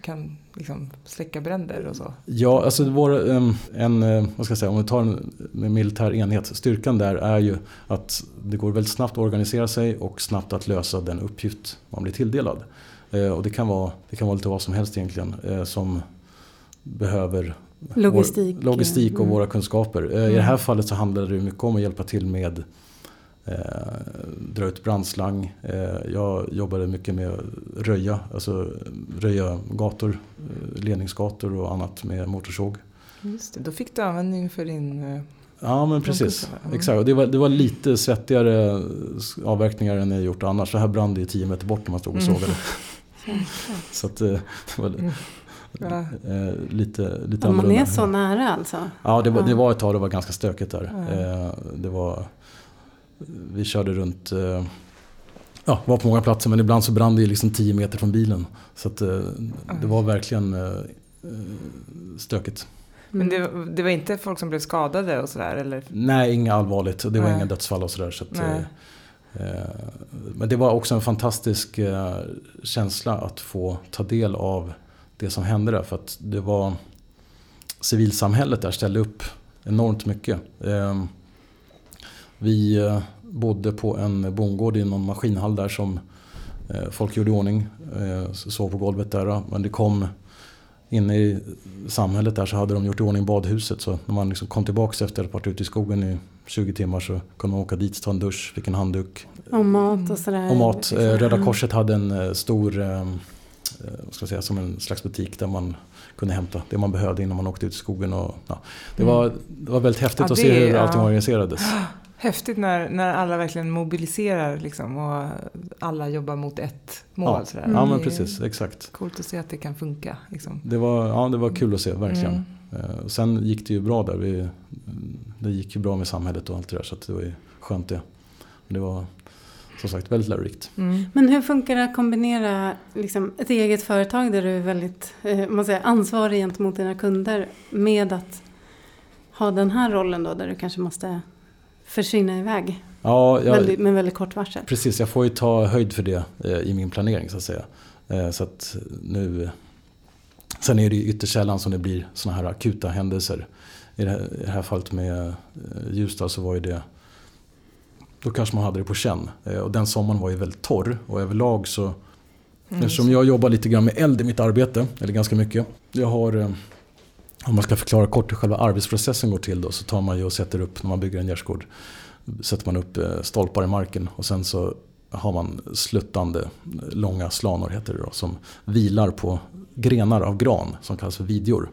kan liksom släcka bränder och så? Ja, alltså vår, en, en, vad ska jag säga, om vi tar en militär enhet. Styrkan där är ju att det går väldigt snabbt att organisera sig och snabbt att lösa den uppgift man blir tilldelad. Eh, och det kan vara, det kan vara lite vad som helst egentligen eh, som behöver logistik, vår, logistik och mm. våra kunskaper. Mm. I det här fallet så handlar det mycket om att hjälpa till med eh, dra ut brandslang. Eh, jag jobbade mycket med att röja, alltså röja gator, eh, ledningsgator och annat med motorsåg. Just det, då fick du användning för din eh, Ja men precis, mm. exakt. Och det, var, det var lite svettigare avverkningar än jag gjort annars. Så här brann det 10 meter bort när man stod och mm. sågade. Mm. så att, eh, det var mm. Ja. Eh, lite, lite Om man är så nära alltså? Ja, det var, det var ett tag det var ganska stökigt där. Eh, det var vi körde runt, eh, ja, var på många platser men ibland så brann det liksom 10 meter från bilen. Så att, eh, det var verkligen eh, stökigt. Men det, det, var inte folk som blev skadade och sådär? Eller? Nej, inga allvarligt. Det var Nej. inga dödsfall och sådär. Så, där, men det var också en fantastisk känsla att få ta del av det som hände där. För att det var civilsamhället där ställde upp enormt mycket. Eh, vi eh, bodde på en bondgård i någon maskinhall där som eh, folk gjorde i ordning. Eh, sov på golvet där. Men det kom inne i samhället där så hade de gjort i ordning badhuset. Så när man liksom kom tillbaka efter att ha varit ute i skogen i 20 timmar så kunde man åka dit, ta en dusch, fick en handduk. Och mat och sådär. Och mat. Eh, Röda Korset hade en stor, vad ska jag säga, som en slags butik där man kunde hämta det man behövde innan man åkte ut i skogen. Och, ja. det, Mm. var, det var väldigt häftigt Ja, att se det- hur allting ja. organiserades. Häftigt när, när alla verkligen mobiliserar liksom, och alla jobbar mot ett mål. Ja. Sådär. Mm. Ja Det men är precis, exakt. Coolt att se att det kan funka. Liksom. Det var, ja, det var kul att se, verkligen. Mm. Eh, Sen gick det ju bra där. Vi, det gick ju bra med samhället och allt det där så att det var ju skönt det. Det var som sagt väldigt lärorikt. Mm. Men hur funkar det att kombinera liksom, ett eget företag där du är väldigt eh, man säger, ansvarig gentemot dina kunder med att ha den här rollen då där du kanske måste försvinna iväg Ja, jag, väldigt, med väldigt kort varsel? precis. Jag får ju ta höjd för det eh, i min planering så att säga. Eh, Så att nu... Sen är det ju ytterst sällan som det blir såna här akuta händelser. I det här, i det här fallet med eh, Ljusdal så var ju det... Då kanske man hade det på känn. Eh, Och den sommaren var ju väldigt torr och överlag så Mm. Eftersom jag jobbar lite grann med eld i mitt arbete, eller ganska mycket. Jag har, eh, om man ska förklara kort hur själva arbetsprocessen går till då, så tar man ju och sätter upp, när man bygger en gärdsgård, sätter man upp eh, stolpar i marken och sen så har man sluttande eh, långa slanor heter det då, som vilar på grenar av gran som kallas för vidjor.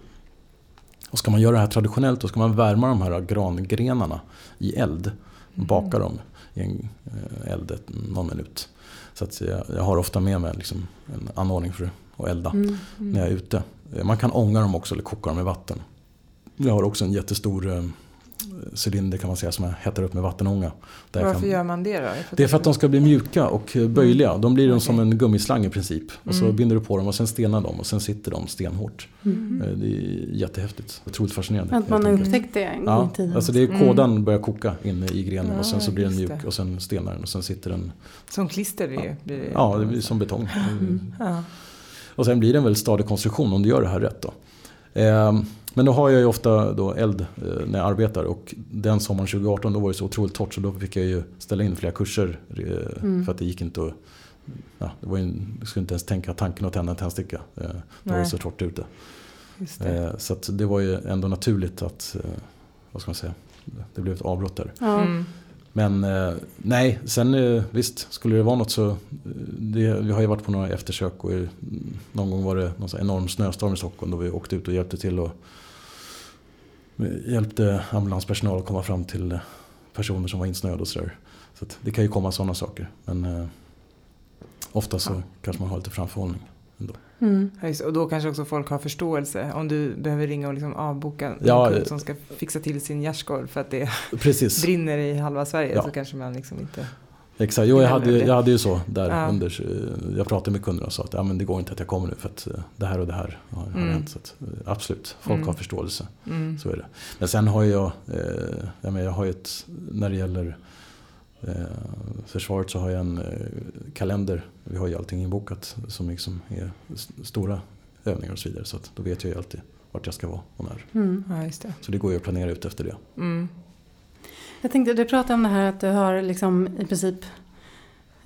Och ska man göra det här traditionellt då ska man värma de här grangrenarna i eld och baka dem i en eh, eld någon minut. Så att jag, jag har ofta med mig liksom en anordning för att elda Mm. när jag är ute. Eh, Man kan ånga dem också eller koka dem i vatten. Jag har också en jättestor eh, cylinder kan man säga som jag hettar upp med vattenånga. Varför kan, gör man det då? det är för att de ska bli mjuka och eh, böjliga. De blir de som en gummislang i princip. Och så Mm. binder du på dem och sen stenar de och sen sitter de stenhårt. Mm. Det är jättehäftigt. Otroligt fascinerande. Att man helt har enkelt. upptäckt det en gång Ja, i tiden. alltså det är Mm. kådan börjar koka inne i grenen och sen så Ja, blir den mjuk det. och sen stenar den och sen sitter den Som klister det, blir det Ja, det blir som betong. Mm. Ja. Och sen blir det en väldigt stadig konstruktion om du gör det här rätt. Då. Ehm, Men då har jag ju ofta då eld eh, när jag arbetar och den sommaren 2018 då var det så otroligt torrt så då fick jag ju ställa in flera kurser eh, Mm. för att det gick inte att Ja, det var ju, jag skulle inte ens tänka tanken att tända en tändsticka. Eh, Då var det så torrt ute. Just det. Så att det var ju ändå naturligt att, vad ska man säga, det blev ett avbrott där. Mm. Men eh, nej, sen eh, visst, skulle det vara något så... eh, Det, vi har ju varit på några eftersök och någon gång var det någon enorm snöstorm i Stockholm då vi åkte ut och hjälpte till och hjälpte ambulanspersonal att komma fram till personer som var insnöade och sådär. Så det kan ju komma sådana saker. Men ofta så kanske man har lite framförhållning. Mm. Ja, och då kanske också folk har förståelse om du behöver ringa och liksom avboka en Ja, kund eh. som ska fixa till sin gärdsgård för att det Precis, brinner i halva Sverige Ja. så kanske man liksom inte... exakt. Jo, jag, hade, jag hade ju så där Ja. under. eh, Jag pratade med kunderna och sa att ja, men det går inte att jag kommer nu för att eh, det här och det här har, Mm. hänt. Så att, absolut, folk Mm. har förståelse. Mm. Så är det. Men sen har jag, eh, jag, menar, jag har ett, när det gäller eh, försvaret så har jag en eh, kalender. Vi har ju allting inbokat som liksom är st- stora övningar och så vidare. Så att då vet jag ju alltid vart jag ska vara och när. Mm. Ja, just det. Så det går ju att planera ut efter det. Mm. Jag tänkte, du pratade om det här att du har liksom i princip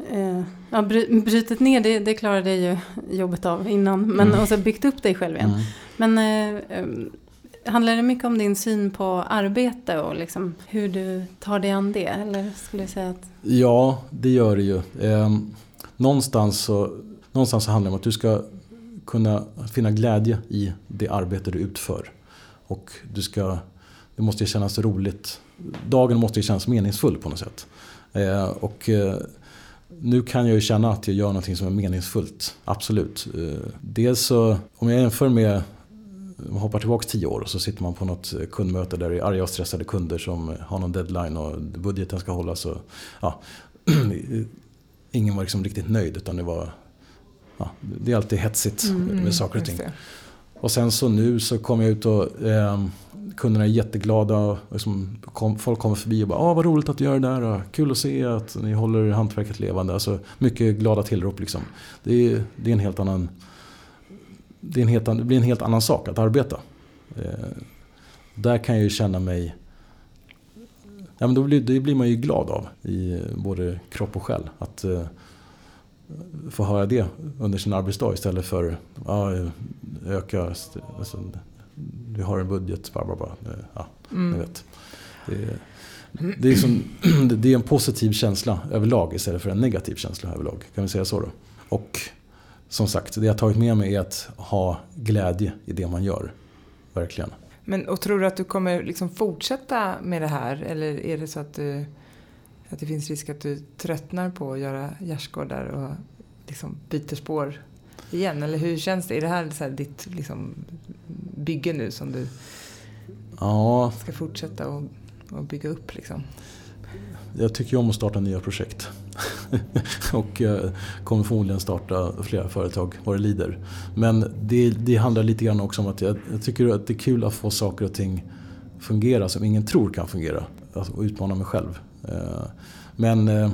eh, ja, bry, brutit ner, det, det klarade ju jobbet av innan, men Mm. och så byggt upp dig själv igen. Mm. Men eh, eh, handlar det mycket om din syn på arbete och liksom hur du tar dig an det? Eller skulle du säga att... Ja, det gör det ju. Eh, någonstans, så, någonstans så handlar det om att du ska kunna finna glädje i det arbete du utför. Och du ska, det måste ju kännas roligt. Dagen måste ju kännas meningsfull på något sätt. Eh, och eh, nu kan jag ju känna att jag gör någonting som är meningsfullt. Absolut. Ehm, dels så, om jag jämför med man hoppar tillbaka tio år och så sitter man på något kundmöte där det är arga och stressade kunder som har någon deadline och budgeten ska hållas. Och, ja, ingen var liksom riktigt nöjd utan det var ja, det är alltid hetsigt Mm, med saker och ting. Och sen så nu så kommer jag ut och eh, kunderna är jätteglada. Liksom, kom, folk kommer förbi och bara ah, vad roligt att du gör det där. och Kul att se att ni håller hantverket levande. Alltså, mycket glada tillrop liksom. Det, är, det är en helt annan det, helt, det blir en helt annan sak att arbeta. Eh, Där kan jag ju känna mig Ja, men då blir, det blir man ju glad av i både kropp och själ. Att uh, få höra det under sin arbetsdag istället för ja, öka, alltså, vi har en budget, bara, bara, bara. Ja, mm. ni vet. Det, det, är som, det är en positiv känsla överlag istället för en negativ känsla överlag. Kan vi säga så då? Och som sagt, det jag tagit med mig är att ha glädje i det man gör. Verkligen. Men och tror du att du kommer liksom fortsätta med det här? Eller är det så att, du, att det finns risk att du tröttnar på att göra gärdsgårdar och liksom byter spår igen? Eller hur känns det? Är det här, så här ditt liksom bygge nu som du ja. ska fortsätta och, och bygga upp? Liksom? Jag tycker om att starta nya projekt. och eh, kommer förmodligen starta flera företag vad det lider. Men det, det handlar lite grann också om att jag, jag, tycker att det är kul att få saker och ting fungera som ingen tror kan fungera. Alltså, och utmana mig själv. Eh, men eh,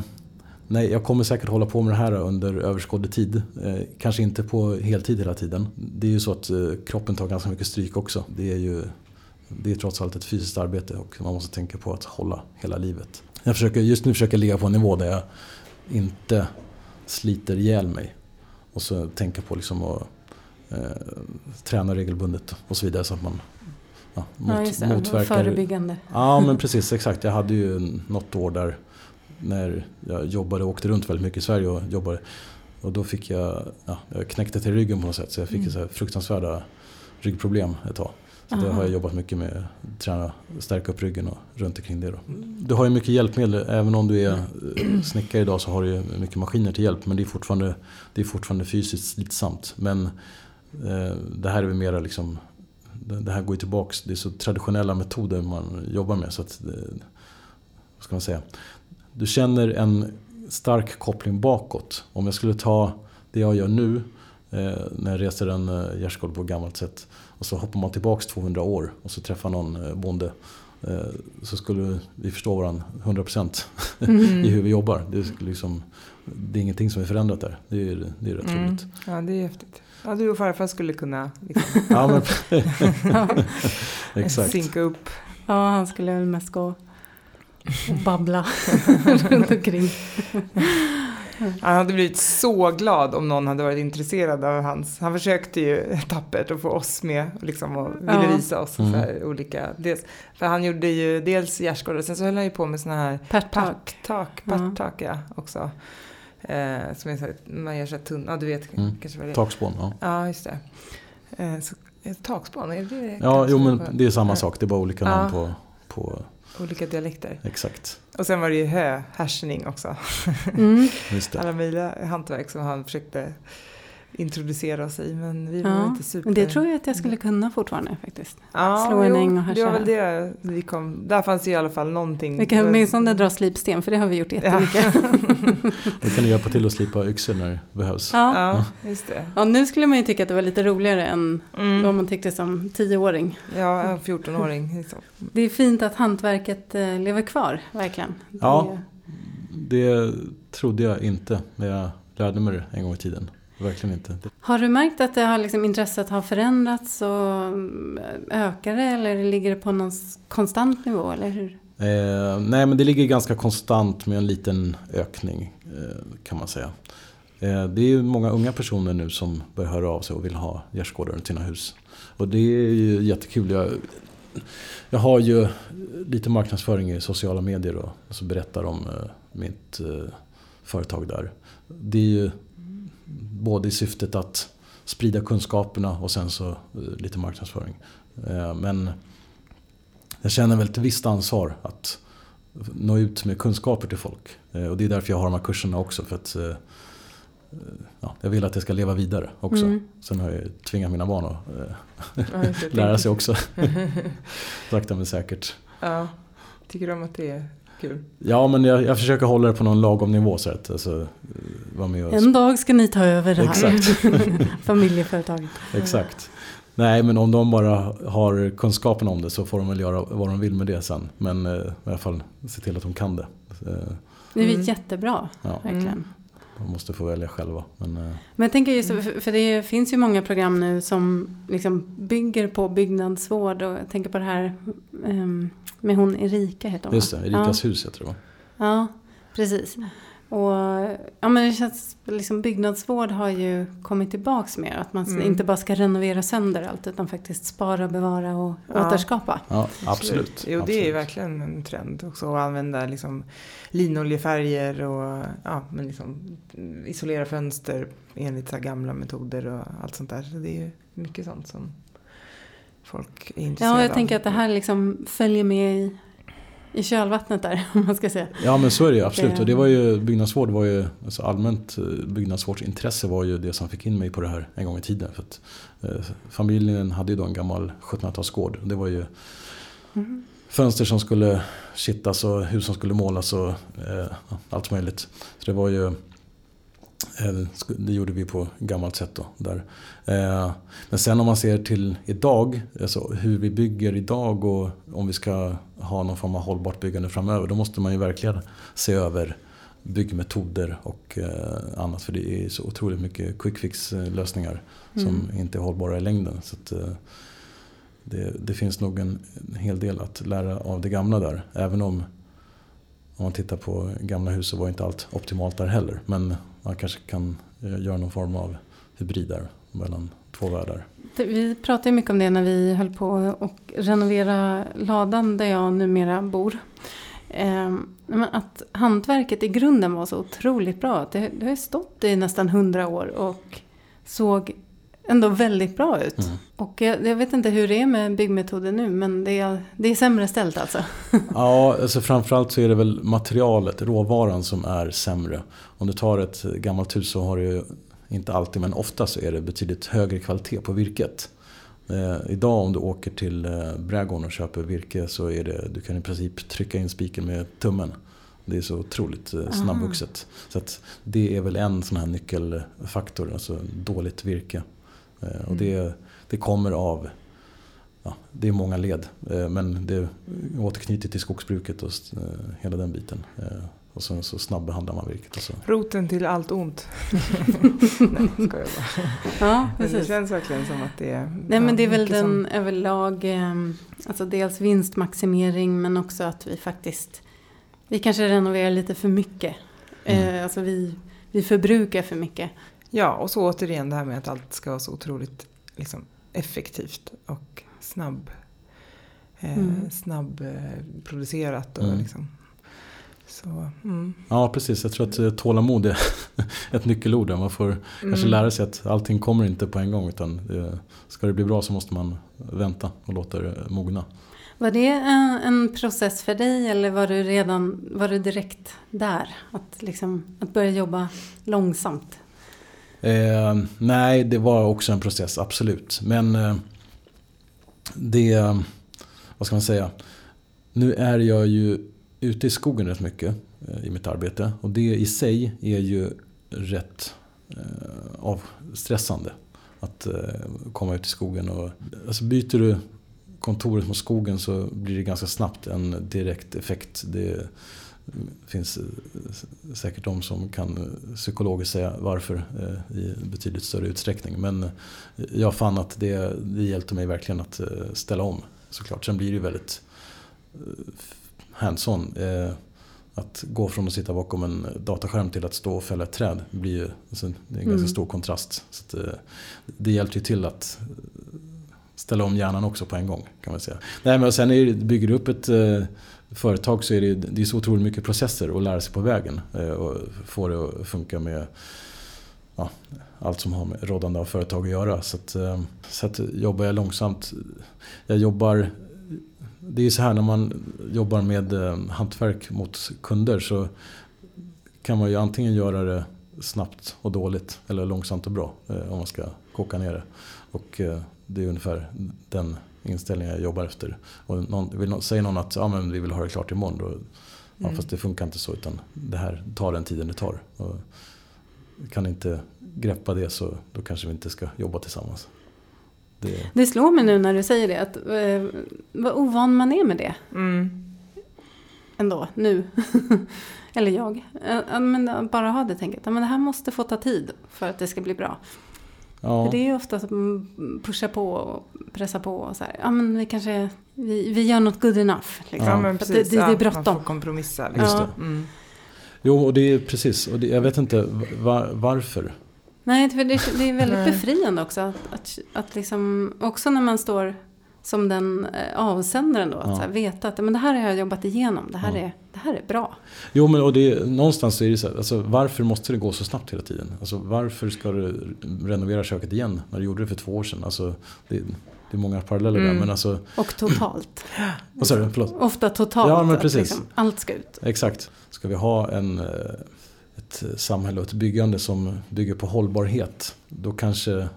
nej, jag kommer säkert hålla på med det här under överskådlig tid. Kanske inte på heltid hela tiden. Det är ju så att kroppen tar ganska mycket stryk också. Det är ju det är trots allt ett fysiskt arbete och man måste tänka på att hålla hela livet. Jag försöker, just nu försöker jag ligga på en nivå där jag inte sliter ihjäl mig. Och så tänka på liksom att eh, träna regelbundet och så vidare så att man ja, mot, ja, motverkar... Förebyggande. Ja men precis, exakt. Jag hade ju något år där när jag jobbade och åkte runt väldigt mycket i Sverige och jobbade. Och då fick jag, ja, jag knäckte till ryggen på något sätt så jag fick mm. så fruktansvärda ryggproblem ett tag. Så det har jag jobbat mycket med, träna, stärka upp ryggen och runt omkring det. Då. Du har ju mycket hjälpmedel, även om du är eh, snickare idag så har du mycket maskiner till hjälp. Men det är fortfarande, det är fortfarande fysiskt slitsamt. Men eh, det här är väl mera liksom, det här går ju tillbaks, det är så traditionella metoder man jobbar med. Så att, eh, vad ska man säga? Du känner en stark koppling bakåt. Om jag skulle ta det jag gör nu eh, när jag reser en gärdsgård på gammalt sätt och så hoppar man tillbaks 200 år och så träffar någon eh, bonde. Eh, så skulle vi förstå varandra 100% mm. i hur vi jobbar. Det är, liksom, det är ingenting som är förändrat där. Det är, det är rätt mm. roligt. Ja, det är häftigt. Ja, du och farfar skulle kunna liksom. ja, men, Exakt. synka upp. Ja, han skulle väl mest gå och babbla runt omkring. Han hade blivit så glad om någon hade varit intresserad av hans. Han försökte ju tappert att få oss med liksom, och ville ja. visa oss mm. så olika. Dels, för han gjorde ju dels gärdsgårdar och sen så höll han ju på med sådana här Pärttak. Pärttak, ja, också. Eh, som är så här, man gör så här tunna, ja, du vet mm. kanske vad det är. Takspån, ja. Ja, just det. Eh, så, takspån, är det Ja, jo men det är samma sak, det är bara olika namn på, på Olika dialekter. Exakt. Och sen var det ju höhärsning också. Mm. Alla möjliga hantverk som han försökte introducera i. Men vi var ja, inte super... Men det tror jag att jag skulle kunna fortfarande faktiskt. Ja, Slå en äng och härsa. Det var väl det vi kom... Där fanns det i alla fall någonting. Vi kan åtminstone dra slipsten för det har vi gjort jättemycket. Ja. Då kan du hjälpa till att slipa yxor när det behövs. Ja, ja, just det. Ja, nu skulle man ju tycka att det var lite roligare än mm. vad man tyckte som tioåring. Ja, 14-åring. Liksom. Det är fint att hantverket eh, lever kvar, verkligen. Ja, det trodde jag inte när jag lärde mig det en gång i tiden verkligen inte. Har du märkt att det har liksom, intresset har förändrats och mm, ökar det eller ligger det på någon konstant nivå? Eller hur? Eh, nej men det ligger ganska konstant med en liten ökning eh, kan man säga. Eh, det är ju många unga personer nu som börjar höra av sig och vill ha gärdsgårdar runt sina hus. Och det är ju jättekul. Jag, jag har ju lite marknadsföring i sociala medier och så berättar om eh, mitt eh, företag där. Det är ju både i syftet att sprida kunskaperna och sen så eh, lite marknadsföring. Eh, men jag känner väl ett visst ansvar att nå ut med kunskaper till folk. Eh, och det är därför jag har de här kurserna också. För att ja, jag vill att det ska leva vidare också. Mm. Sen har jag tvingat mina barn att ja, lära sig också. Sakta men säkert. Ja. Tycker om att det är kul. Ja, men jag, jag försöker hålla det på någon lagom nivå. Så att, alltså, vara med och... En dag ska ni ta över det här familjeföretaget. Exakt. Nej, men om de bara har kunskapen om det så får de väl göra vad de vill med det sen. Men eh, i alla fall se till att de kan det. Det är mm. jättebra, ja. verkligen. Måste få välja själva. Men, eh, Men jag tänker just, för det finns ju många program nu som liksom bygger på byggnadsvård och jag tänker på det här ehm, med hon Erika heter hon just det? Erikas hus heter det va? Ja, precis. Och ja, men det känns, liksom byggnadsvård har ju kommit tillbaks mer. Att man Mm. inte bara ska renovera sönder allt utan faktiskt spara, bevara och Ja. återskapa. Ja, absolut. Jo, det är ju verkligen en trend också att använda liksom linoljefärger och ja, men liksom isolera fönster enligt så här gamla metoder och allt sånt där. Så det är ju mycket sånt som folk är intresserade Ja, jag av. tänker att det här liksom följer med i, i kölvattnet där, om man ska säga. Ja men så är det ju absolut. Och det var ju, byggnadsvård var ju, alltså allmänt eh, byggnadsvårdsintresse var ju det som fick in mig på det här en gång i tiden. För att, eh, familjen hade ju då en gammal 1700-talsgård. Det var ju Mm. fönster som skulle kittas och hus som skulle målas och eh, allt möjligt. Så det var ju det gjorde vi på gammalt sätt då. Där. Eh, men sen om man ser till idag, alltså hur vi bygger idag och om vi ska ha någon form av hållbart byggande framöver. Då måste man ju verkligen se över byggmetoder och eh, annat. För det är så otroligt mycket quick fix eh, lösningar som Mm. inte är hållbara i längden. Så eh, det, det finns nog en, en hel del att lära av det gamla där. Även om om man tittar på gamla hus så var inte allt optimalt där heller. Men man kanske kan eh, göra någon form av hybrider mellan två världar. Vi pratade mycket om det när vi höll på och renovera ladan där jag numera bor. Ehm, att hantverket i grunden var så otroligt bra. Det, det har ju stått i nästan hundra år och såg ändå väldigt bra ut. Mm. Och jag, jag vet inte hur det är med byggmetoder nu men det är, det är sämre ställt alltså. Ja, alltså framförallt så är det väl materialet, råvaran som är sämre. Om du tar ett gammalt hus så har du ju, inte alltid men ofta så är det betydligt högre kvalitet på virket. Eh, idag om du åker till eh, brädgården och köper virke så är det, du kan i princip trycka in spiken med tummen. Det är så otroligt eh, snabbvuxet. Så att det är väl en sån här nyckelfaktor, alltså dåligt virke. Eh, och det, det kommer av ja, det är många led. eh, Men det återknyter till skogsbruket och eh, hela den biten. Och sen så snabbbehandlar man virket. Och så. Roten till allt ont. Nej, ska jag bara. Ja, Men det känns verkligen som att det är... Nej men det är väl den som- överlag, eh, alltså dels vinstmaximering men också att vi faktiskt, vi kanske renoverar lite för mycket. Mm. Alltså vi, vi förbrukar för mycket. Ja, och så återigen det här med att allt ska vara så otroligt liksom, effektivt och snabb, eh, Mm. snabb eh, producerat. Och, Mm. liksom. Så, mm. Ja precis, jag tror att eh, tålamod är ett nyckelord. Man får kanske Mm. lära sig att allting kommer inte på en gång. Utan det, ska det bli bra så måste man vänta och låta det mogna. Var det en, en process för dig eller var du redan, var du direkt där? Att, liksom, att börja jobba långsamt? Eh, nej, det var också en process, absolut. Men eh, det, vad ska man säga? Nu är jag ju ute i skogen rätt mycket eh, i mitt arbete. Och det i sig är ju rätt eh, avstressande. Att eh, komma ut i skogen och... Alltså byter du kontoret mot skogen så blir det ganska snabbt en direkt effekt. Det finns eh, säkert de som kan eh, psykologiskt säga varför eh, i betydligt större utsträckning. Men jag fann att det, det hjälpte mig verkligen att ställa om såklart. Sen blir det ju väldigt hands-on. Att gå från att sitta bakom en dataskärm till att stå och fälla ett träd blir ju alltså, det är en ganska Mm. stor kontrast. Så eh, det hjälpte ju till att ställa om hjärnan också på en gång kan man säga. Nej, men sen är det, bygger du upp ett företag så är det, det är så otroligt mycket processer att lära sig på vägen. Eh, och få det att funka med ja, allt som har med rådande av företag att göra. Så, att, eh, så att jobbar jag långsamt. Jag jobbar det är ju så här när man jobbar med eh, hantverk mot kunder så kan man ju antingen göra det snabbt och dåligt eller långsamt och bra eh, om man ska koka ner det. Och eh, det är ungefär den inställningen jag jobbar efter. Och någon, vill någon, säger någon att ja, men vi vill ha det klart imorgon då, ja, Mm. fast det funkar inte så utan det här tar den tiden det tar. Och kan inte greppa det så då kanske vi inte ska jobba tillsammans. Det, Det slår mig nu när du säger det, att eh, vad ovan man är med det. Mm. ändå, nu. Eller jag. Eh, Men bara ha det tänket. Men det här måste få ta tid för att det ska bli bra. Ja, För det är ju ofta som pushar på och pressar på och så här. Ja men vi kanske, vi, vi gör något good enough. Liksom. Ja, men att precis. det, det, det är Ja, Man bråttom. får kompromissa. Just Liksom. det. Mm. Jo, och det är precis. Och det, jag vet inte va, varför. Nej, för det, det är väldigt befriande också. Att, att, att liksom, också när man står som den eh, avsändaren då. Att Ja. här, veta att men det här har jag jobbat igenom. Det här, Ja. är, det här är bra. Jo, men och det, någonstans är det så här, alltså, varför måste det gå så snabbt hela tiden? Alltså, varför ska du renovera köket igen när du gjorde det för två år sedan? Alltså, det, det är många paralleller där, Mm. men alltså, Och totalt. vad sa du? Förlåt. Ofta totalt. Ja, men precis. Liksom, allt ska ut. Exakt. Ska vi ha en, eh, ett samhälle och ett byggande som bygger på hållbarhet, då kanske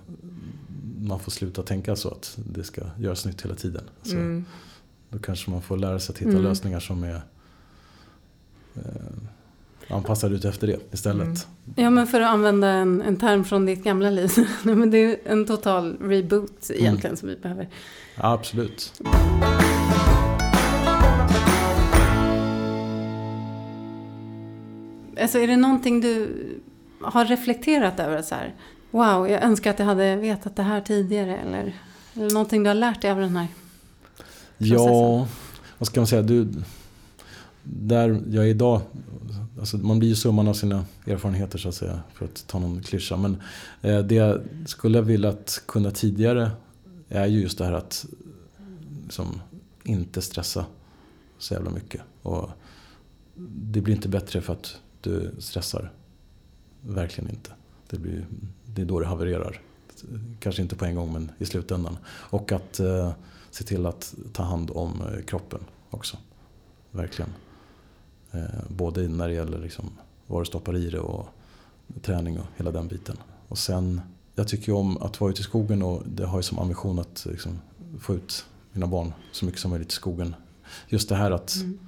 man får sluta tänka så att det ska göras nytt hela tiden. Så Mm. Då kanske man får lära sig att hitta Mm. lösningar som är eh, anpassade ut efter det istället. Mm. Ja, men för att använda en, en term från ditt gamla liv. Nej, men det är en total reboot egentligen som vi behöver. Ja, absolut. Alltså är det någonting du har reflekterat över? Så här, wow, jag önskar att jag hade vetat det här tidigare. Eller, eller någonting du har lärt dig av den här. Ja, vad ska man säga? Du, där jag är idag, alltså man blir ju summan av sina erfarenheter så att säga, för att ta någon klyscha. Men eh, det jag skulle vilja att kunna tidigare är ju just det här att liksom, inte stressa så jävla mycket. Och det blir inte bättre för att du stressar. Verkligen inte. Det, blir, det är då det havererar. Kanske inte på en gång men i slutändan. Och att eh, se till att ta hand om eh, kroppen också. Verkligen. Eh, både när det gäller liksom vad du stoppar i det och träning och hela den biten. Och sen, jag tycker ju om att vara ute i skogen och det har ju som ambition att liksom, få ut mina barn så mycket som möjligt i skogen. Just det här att, Mm.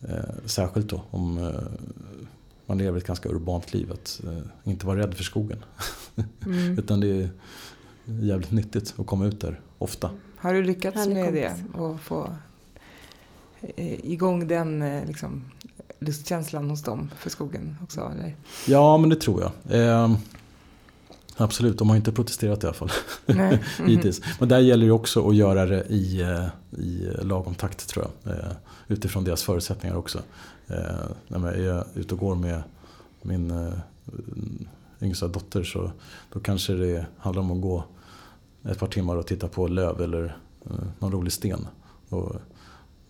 eh, särskilt då om eh, man lever ett ganska urbant liv, att eh, inte vara rädd för skogen. Mm. Utan det är jävligt nyttigt att komma ut där ofta. Har du lyckats med kompis. det? Och få eh, igång den eh, liksom, lustkänslan hos dem för skogen också? Eller? Ja, men det tror jag. Absolut, de har inte protesterat i alla fall Nej. hittills. Men där gäller det också att göra det i, eh, i lagom takt tror jag. Eh, utifrån deras förutsättningar också. Eh, när jag är ute och går med min yngsta dotter så då kanske det handlar om att gå ett par timmar och titta på löv eller någon rolig sten. Och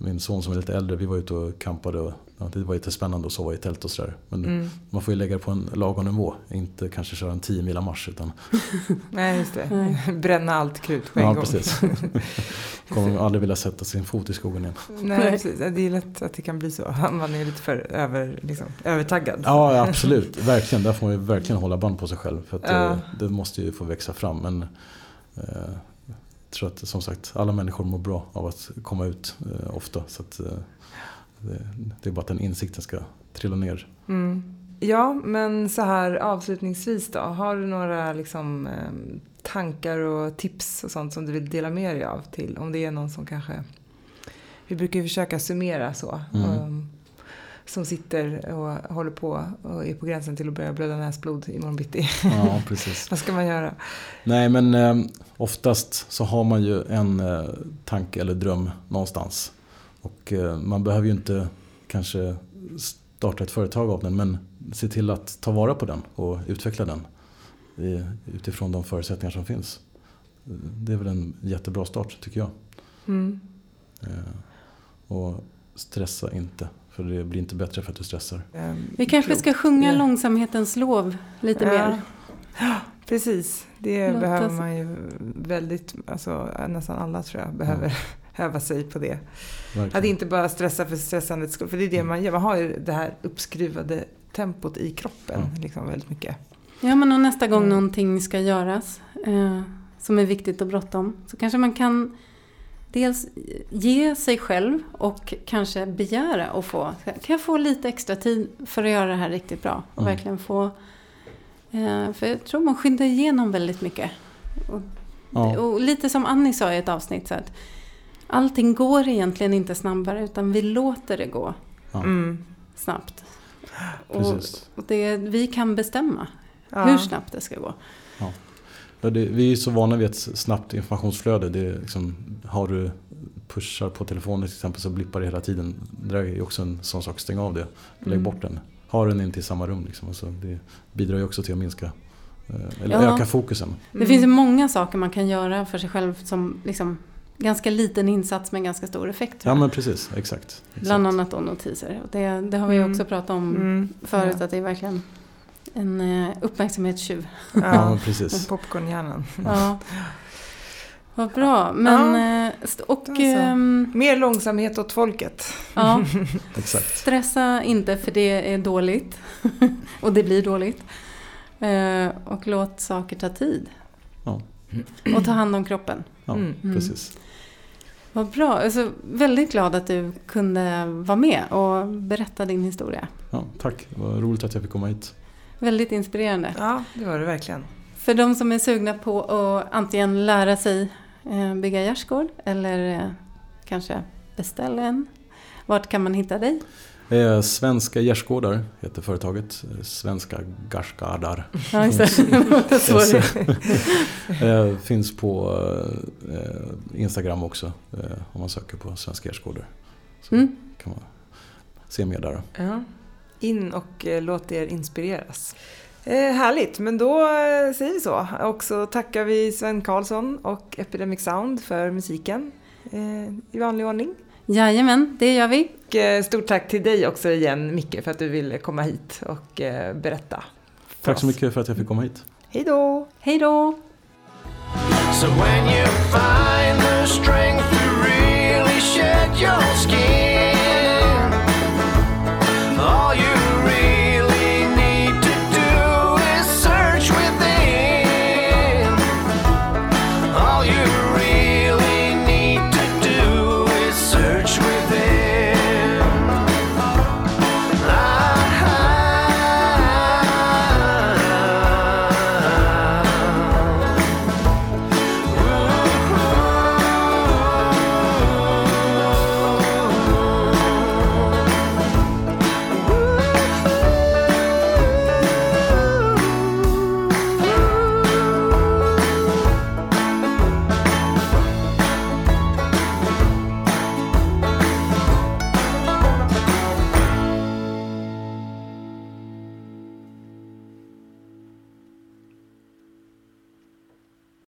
min son som är lite äldre, vi var ute och campade och ja, det var lite spännande att sova i tält och sådär. Men Mm. man får ju lägga det på en lagom nivå. Inte kanske köra en 10 mila marsch utan Nej, just det. Bränna allt krut på en ja, gång. precis. Kommer aldrig vilja sätta sin fot i skogen igen. Nej, Nej. precis. Det är lätt att det kan bli så. Man är lite för över, liksom, övertaggad. Ja, absolut. Verkligen. Där får man ju verkligen hålla band på sig själv. För att Ja. det, det måste ju få växa fram. Men eh, jag tror att som sagt alla människor mår bra av att komma ut eh, ofta. Så att, eh, det, det är bara att den insikten ska trilla ner. Mm. Ja, men så här avslutningsvis då. Har du några liksom, eh, tankar och tips och sånt som du vill dela med dig av till? Om det är någon som kanske... Vi brukar ju försöka summera så. Mm. Um, som sitter och håller på och är på gränsen till att börja blöda näsblod imorgon bitti. Ja, precis. Vad ska man göra? Nej, men eh, oftast så har man ju en eh, tanke eller dröm någonstans. Och eh, man behöver ju inte kanske starta ett företag av den, men se till att ta vara på den och utveckla den i, utifrån de förutsättningar som finns. Det är väl en jättebra start tycker jag. Mm. Eh, och stressa inte, för det blir inte bättre för att du stressar. Um, Vi kanske ska sjunga Ja. långsamhetens lov lite Ja. mer. Precis, det Låta behöver man ju väldigt, alltså nästan alla tror jag behöver öva sig på det. Att Verkligen. inte bara stressa för stressandets skull, för det är det man gör. Man har ju det här uppskruvade tempot i kroppen Mm. liksom väldigt mycket. Ja, men och nästa gång Mm. någonting ska göras eh, som är viktigt och bråttom så kanske man kan dels ge sig själv och kanske begära att få, kan jag få lite extra tid för att göra det här riktigt bra? Och Mm. verkligen få, eh, för jag tror man skyndar igenom väldigt mycket. Och, Ja. och lite som Annie sa i ett avsnitt, så att allting går egentligen inte snabbare utan vi låter det gå Ja, Mm. snabbt. Och, precis. och det, vi kan bestämma Ja. hur snabbt det ska gå. Ja, det, vi är så vana vid ett snabbt informationsflöde. Det är liksom, har du pushar på telefonen till exempel så blippar det hela tiden. Det där är också en sån sak, stäng av det. Lägg Mm. bort den. Ha den inte i samma rum. Liksom. Alltså, det bidrar ju också till att minska eh, eller Ja. öka fokusen. Det Mm. finns ju många saker man kan göra för sig själv som liksom ganska liten insats med ganska stor effekt. Ja men precis, exakt. exakt. Bland annat då notiser. Det, det har vi Mm. också pratat om Mm. förut Ja. att det är verkligen en eh, uppmärksamhetstjuv. Ja, Ja. precis. Popcornhjärnan. Ja. Vad bra. Men, eh, st- och Alltså. Mer långsamhet åt folket. ja, exakt. stressa inte för det är dåligt. och det blir dåligt. Eh, och låt saker ta tid. Ja. Och ta hand om kroppen. Ja, Mm. Mm. precis. Vad bra. Alltså, väldigt glad att du kunde vara med och berätta din historia. Ja, tack, vad roligt att jag fick komma hit. Väldigt inspirerande. Ja, det var det verkligen. För de som är sugna på att antingen lära sig eh, bygga gärdsgård eller eh, kanske beställa en. Vart kan man hitta dig? Eh, Svenska gärdsgårdar heter företaget. Svenska Garsgardar. Ja, eh, finns på Instagram också om man söker på Svenska gärdsgårdar. Så Mm. kan man se mer där. Ja. In och eh, låt er inspireras. Eh, härligt, men då eh, säger vi så. Och så tackar vi Sven Karlsson och Epidemic Sound för musiken eh, i vanlig ordning. Jajamän, det gör vi. Och eh, stort tack till dig också igen Micke för att du ville komma hit och berätta. Tack så mycket för att jag fick komma hit. Hej då! Hej då! So when you find the strength to really shed your skin.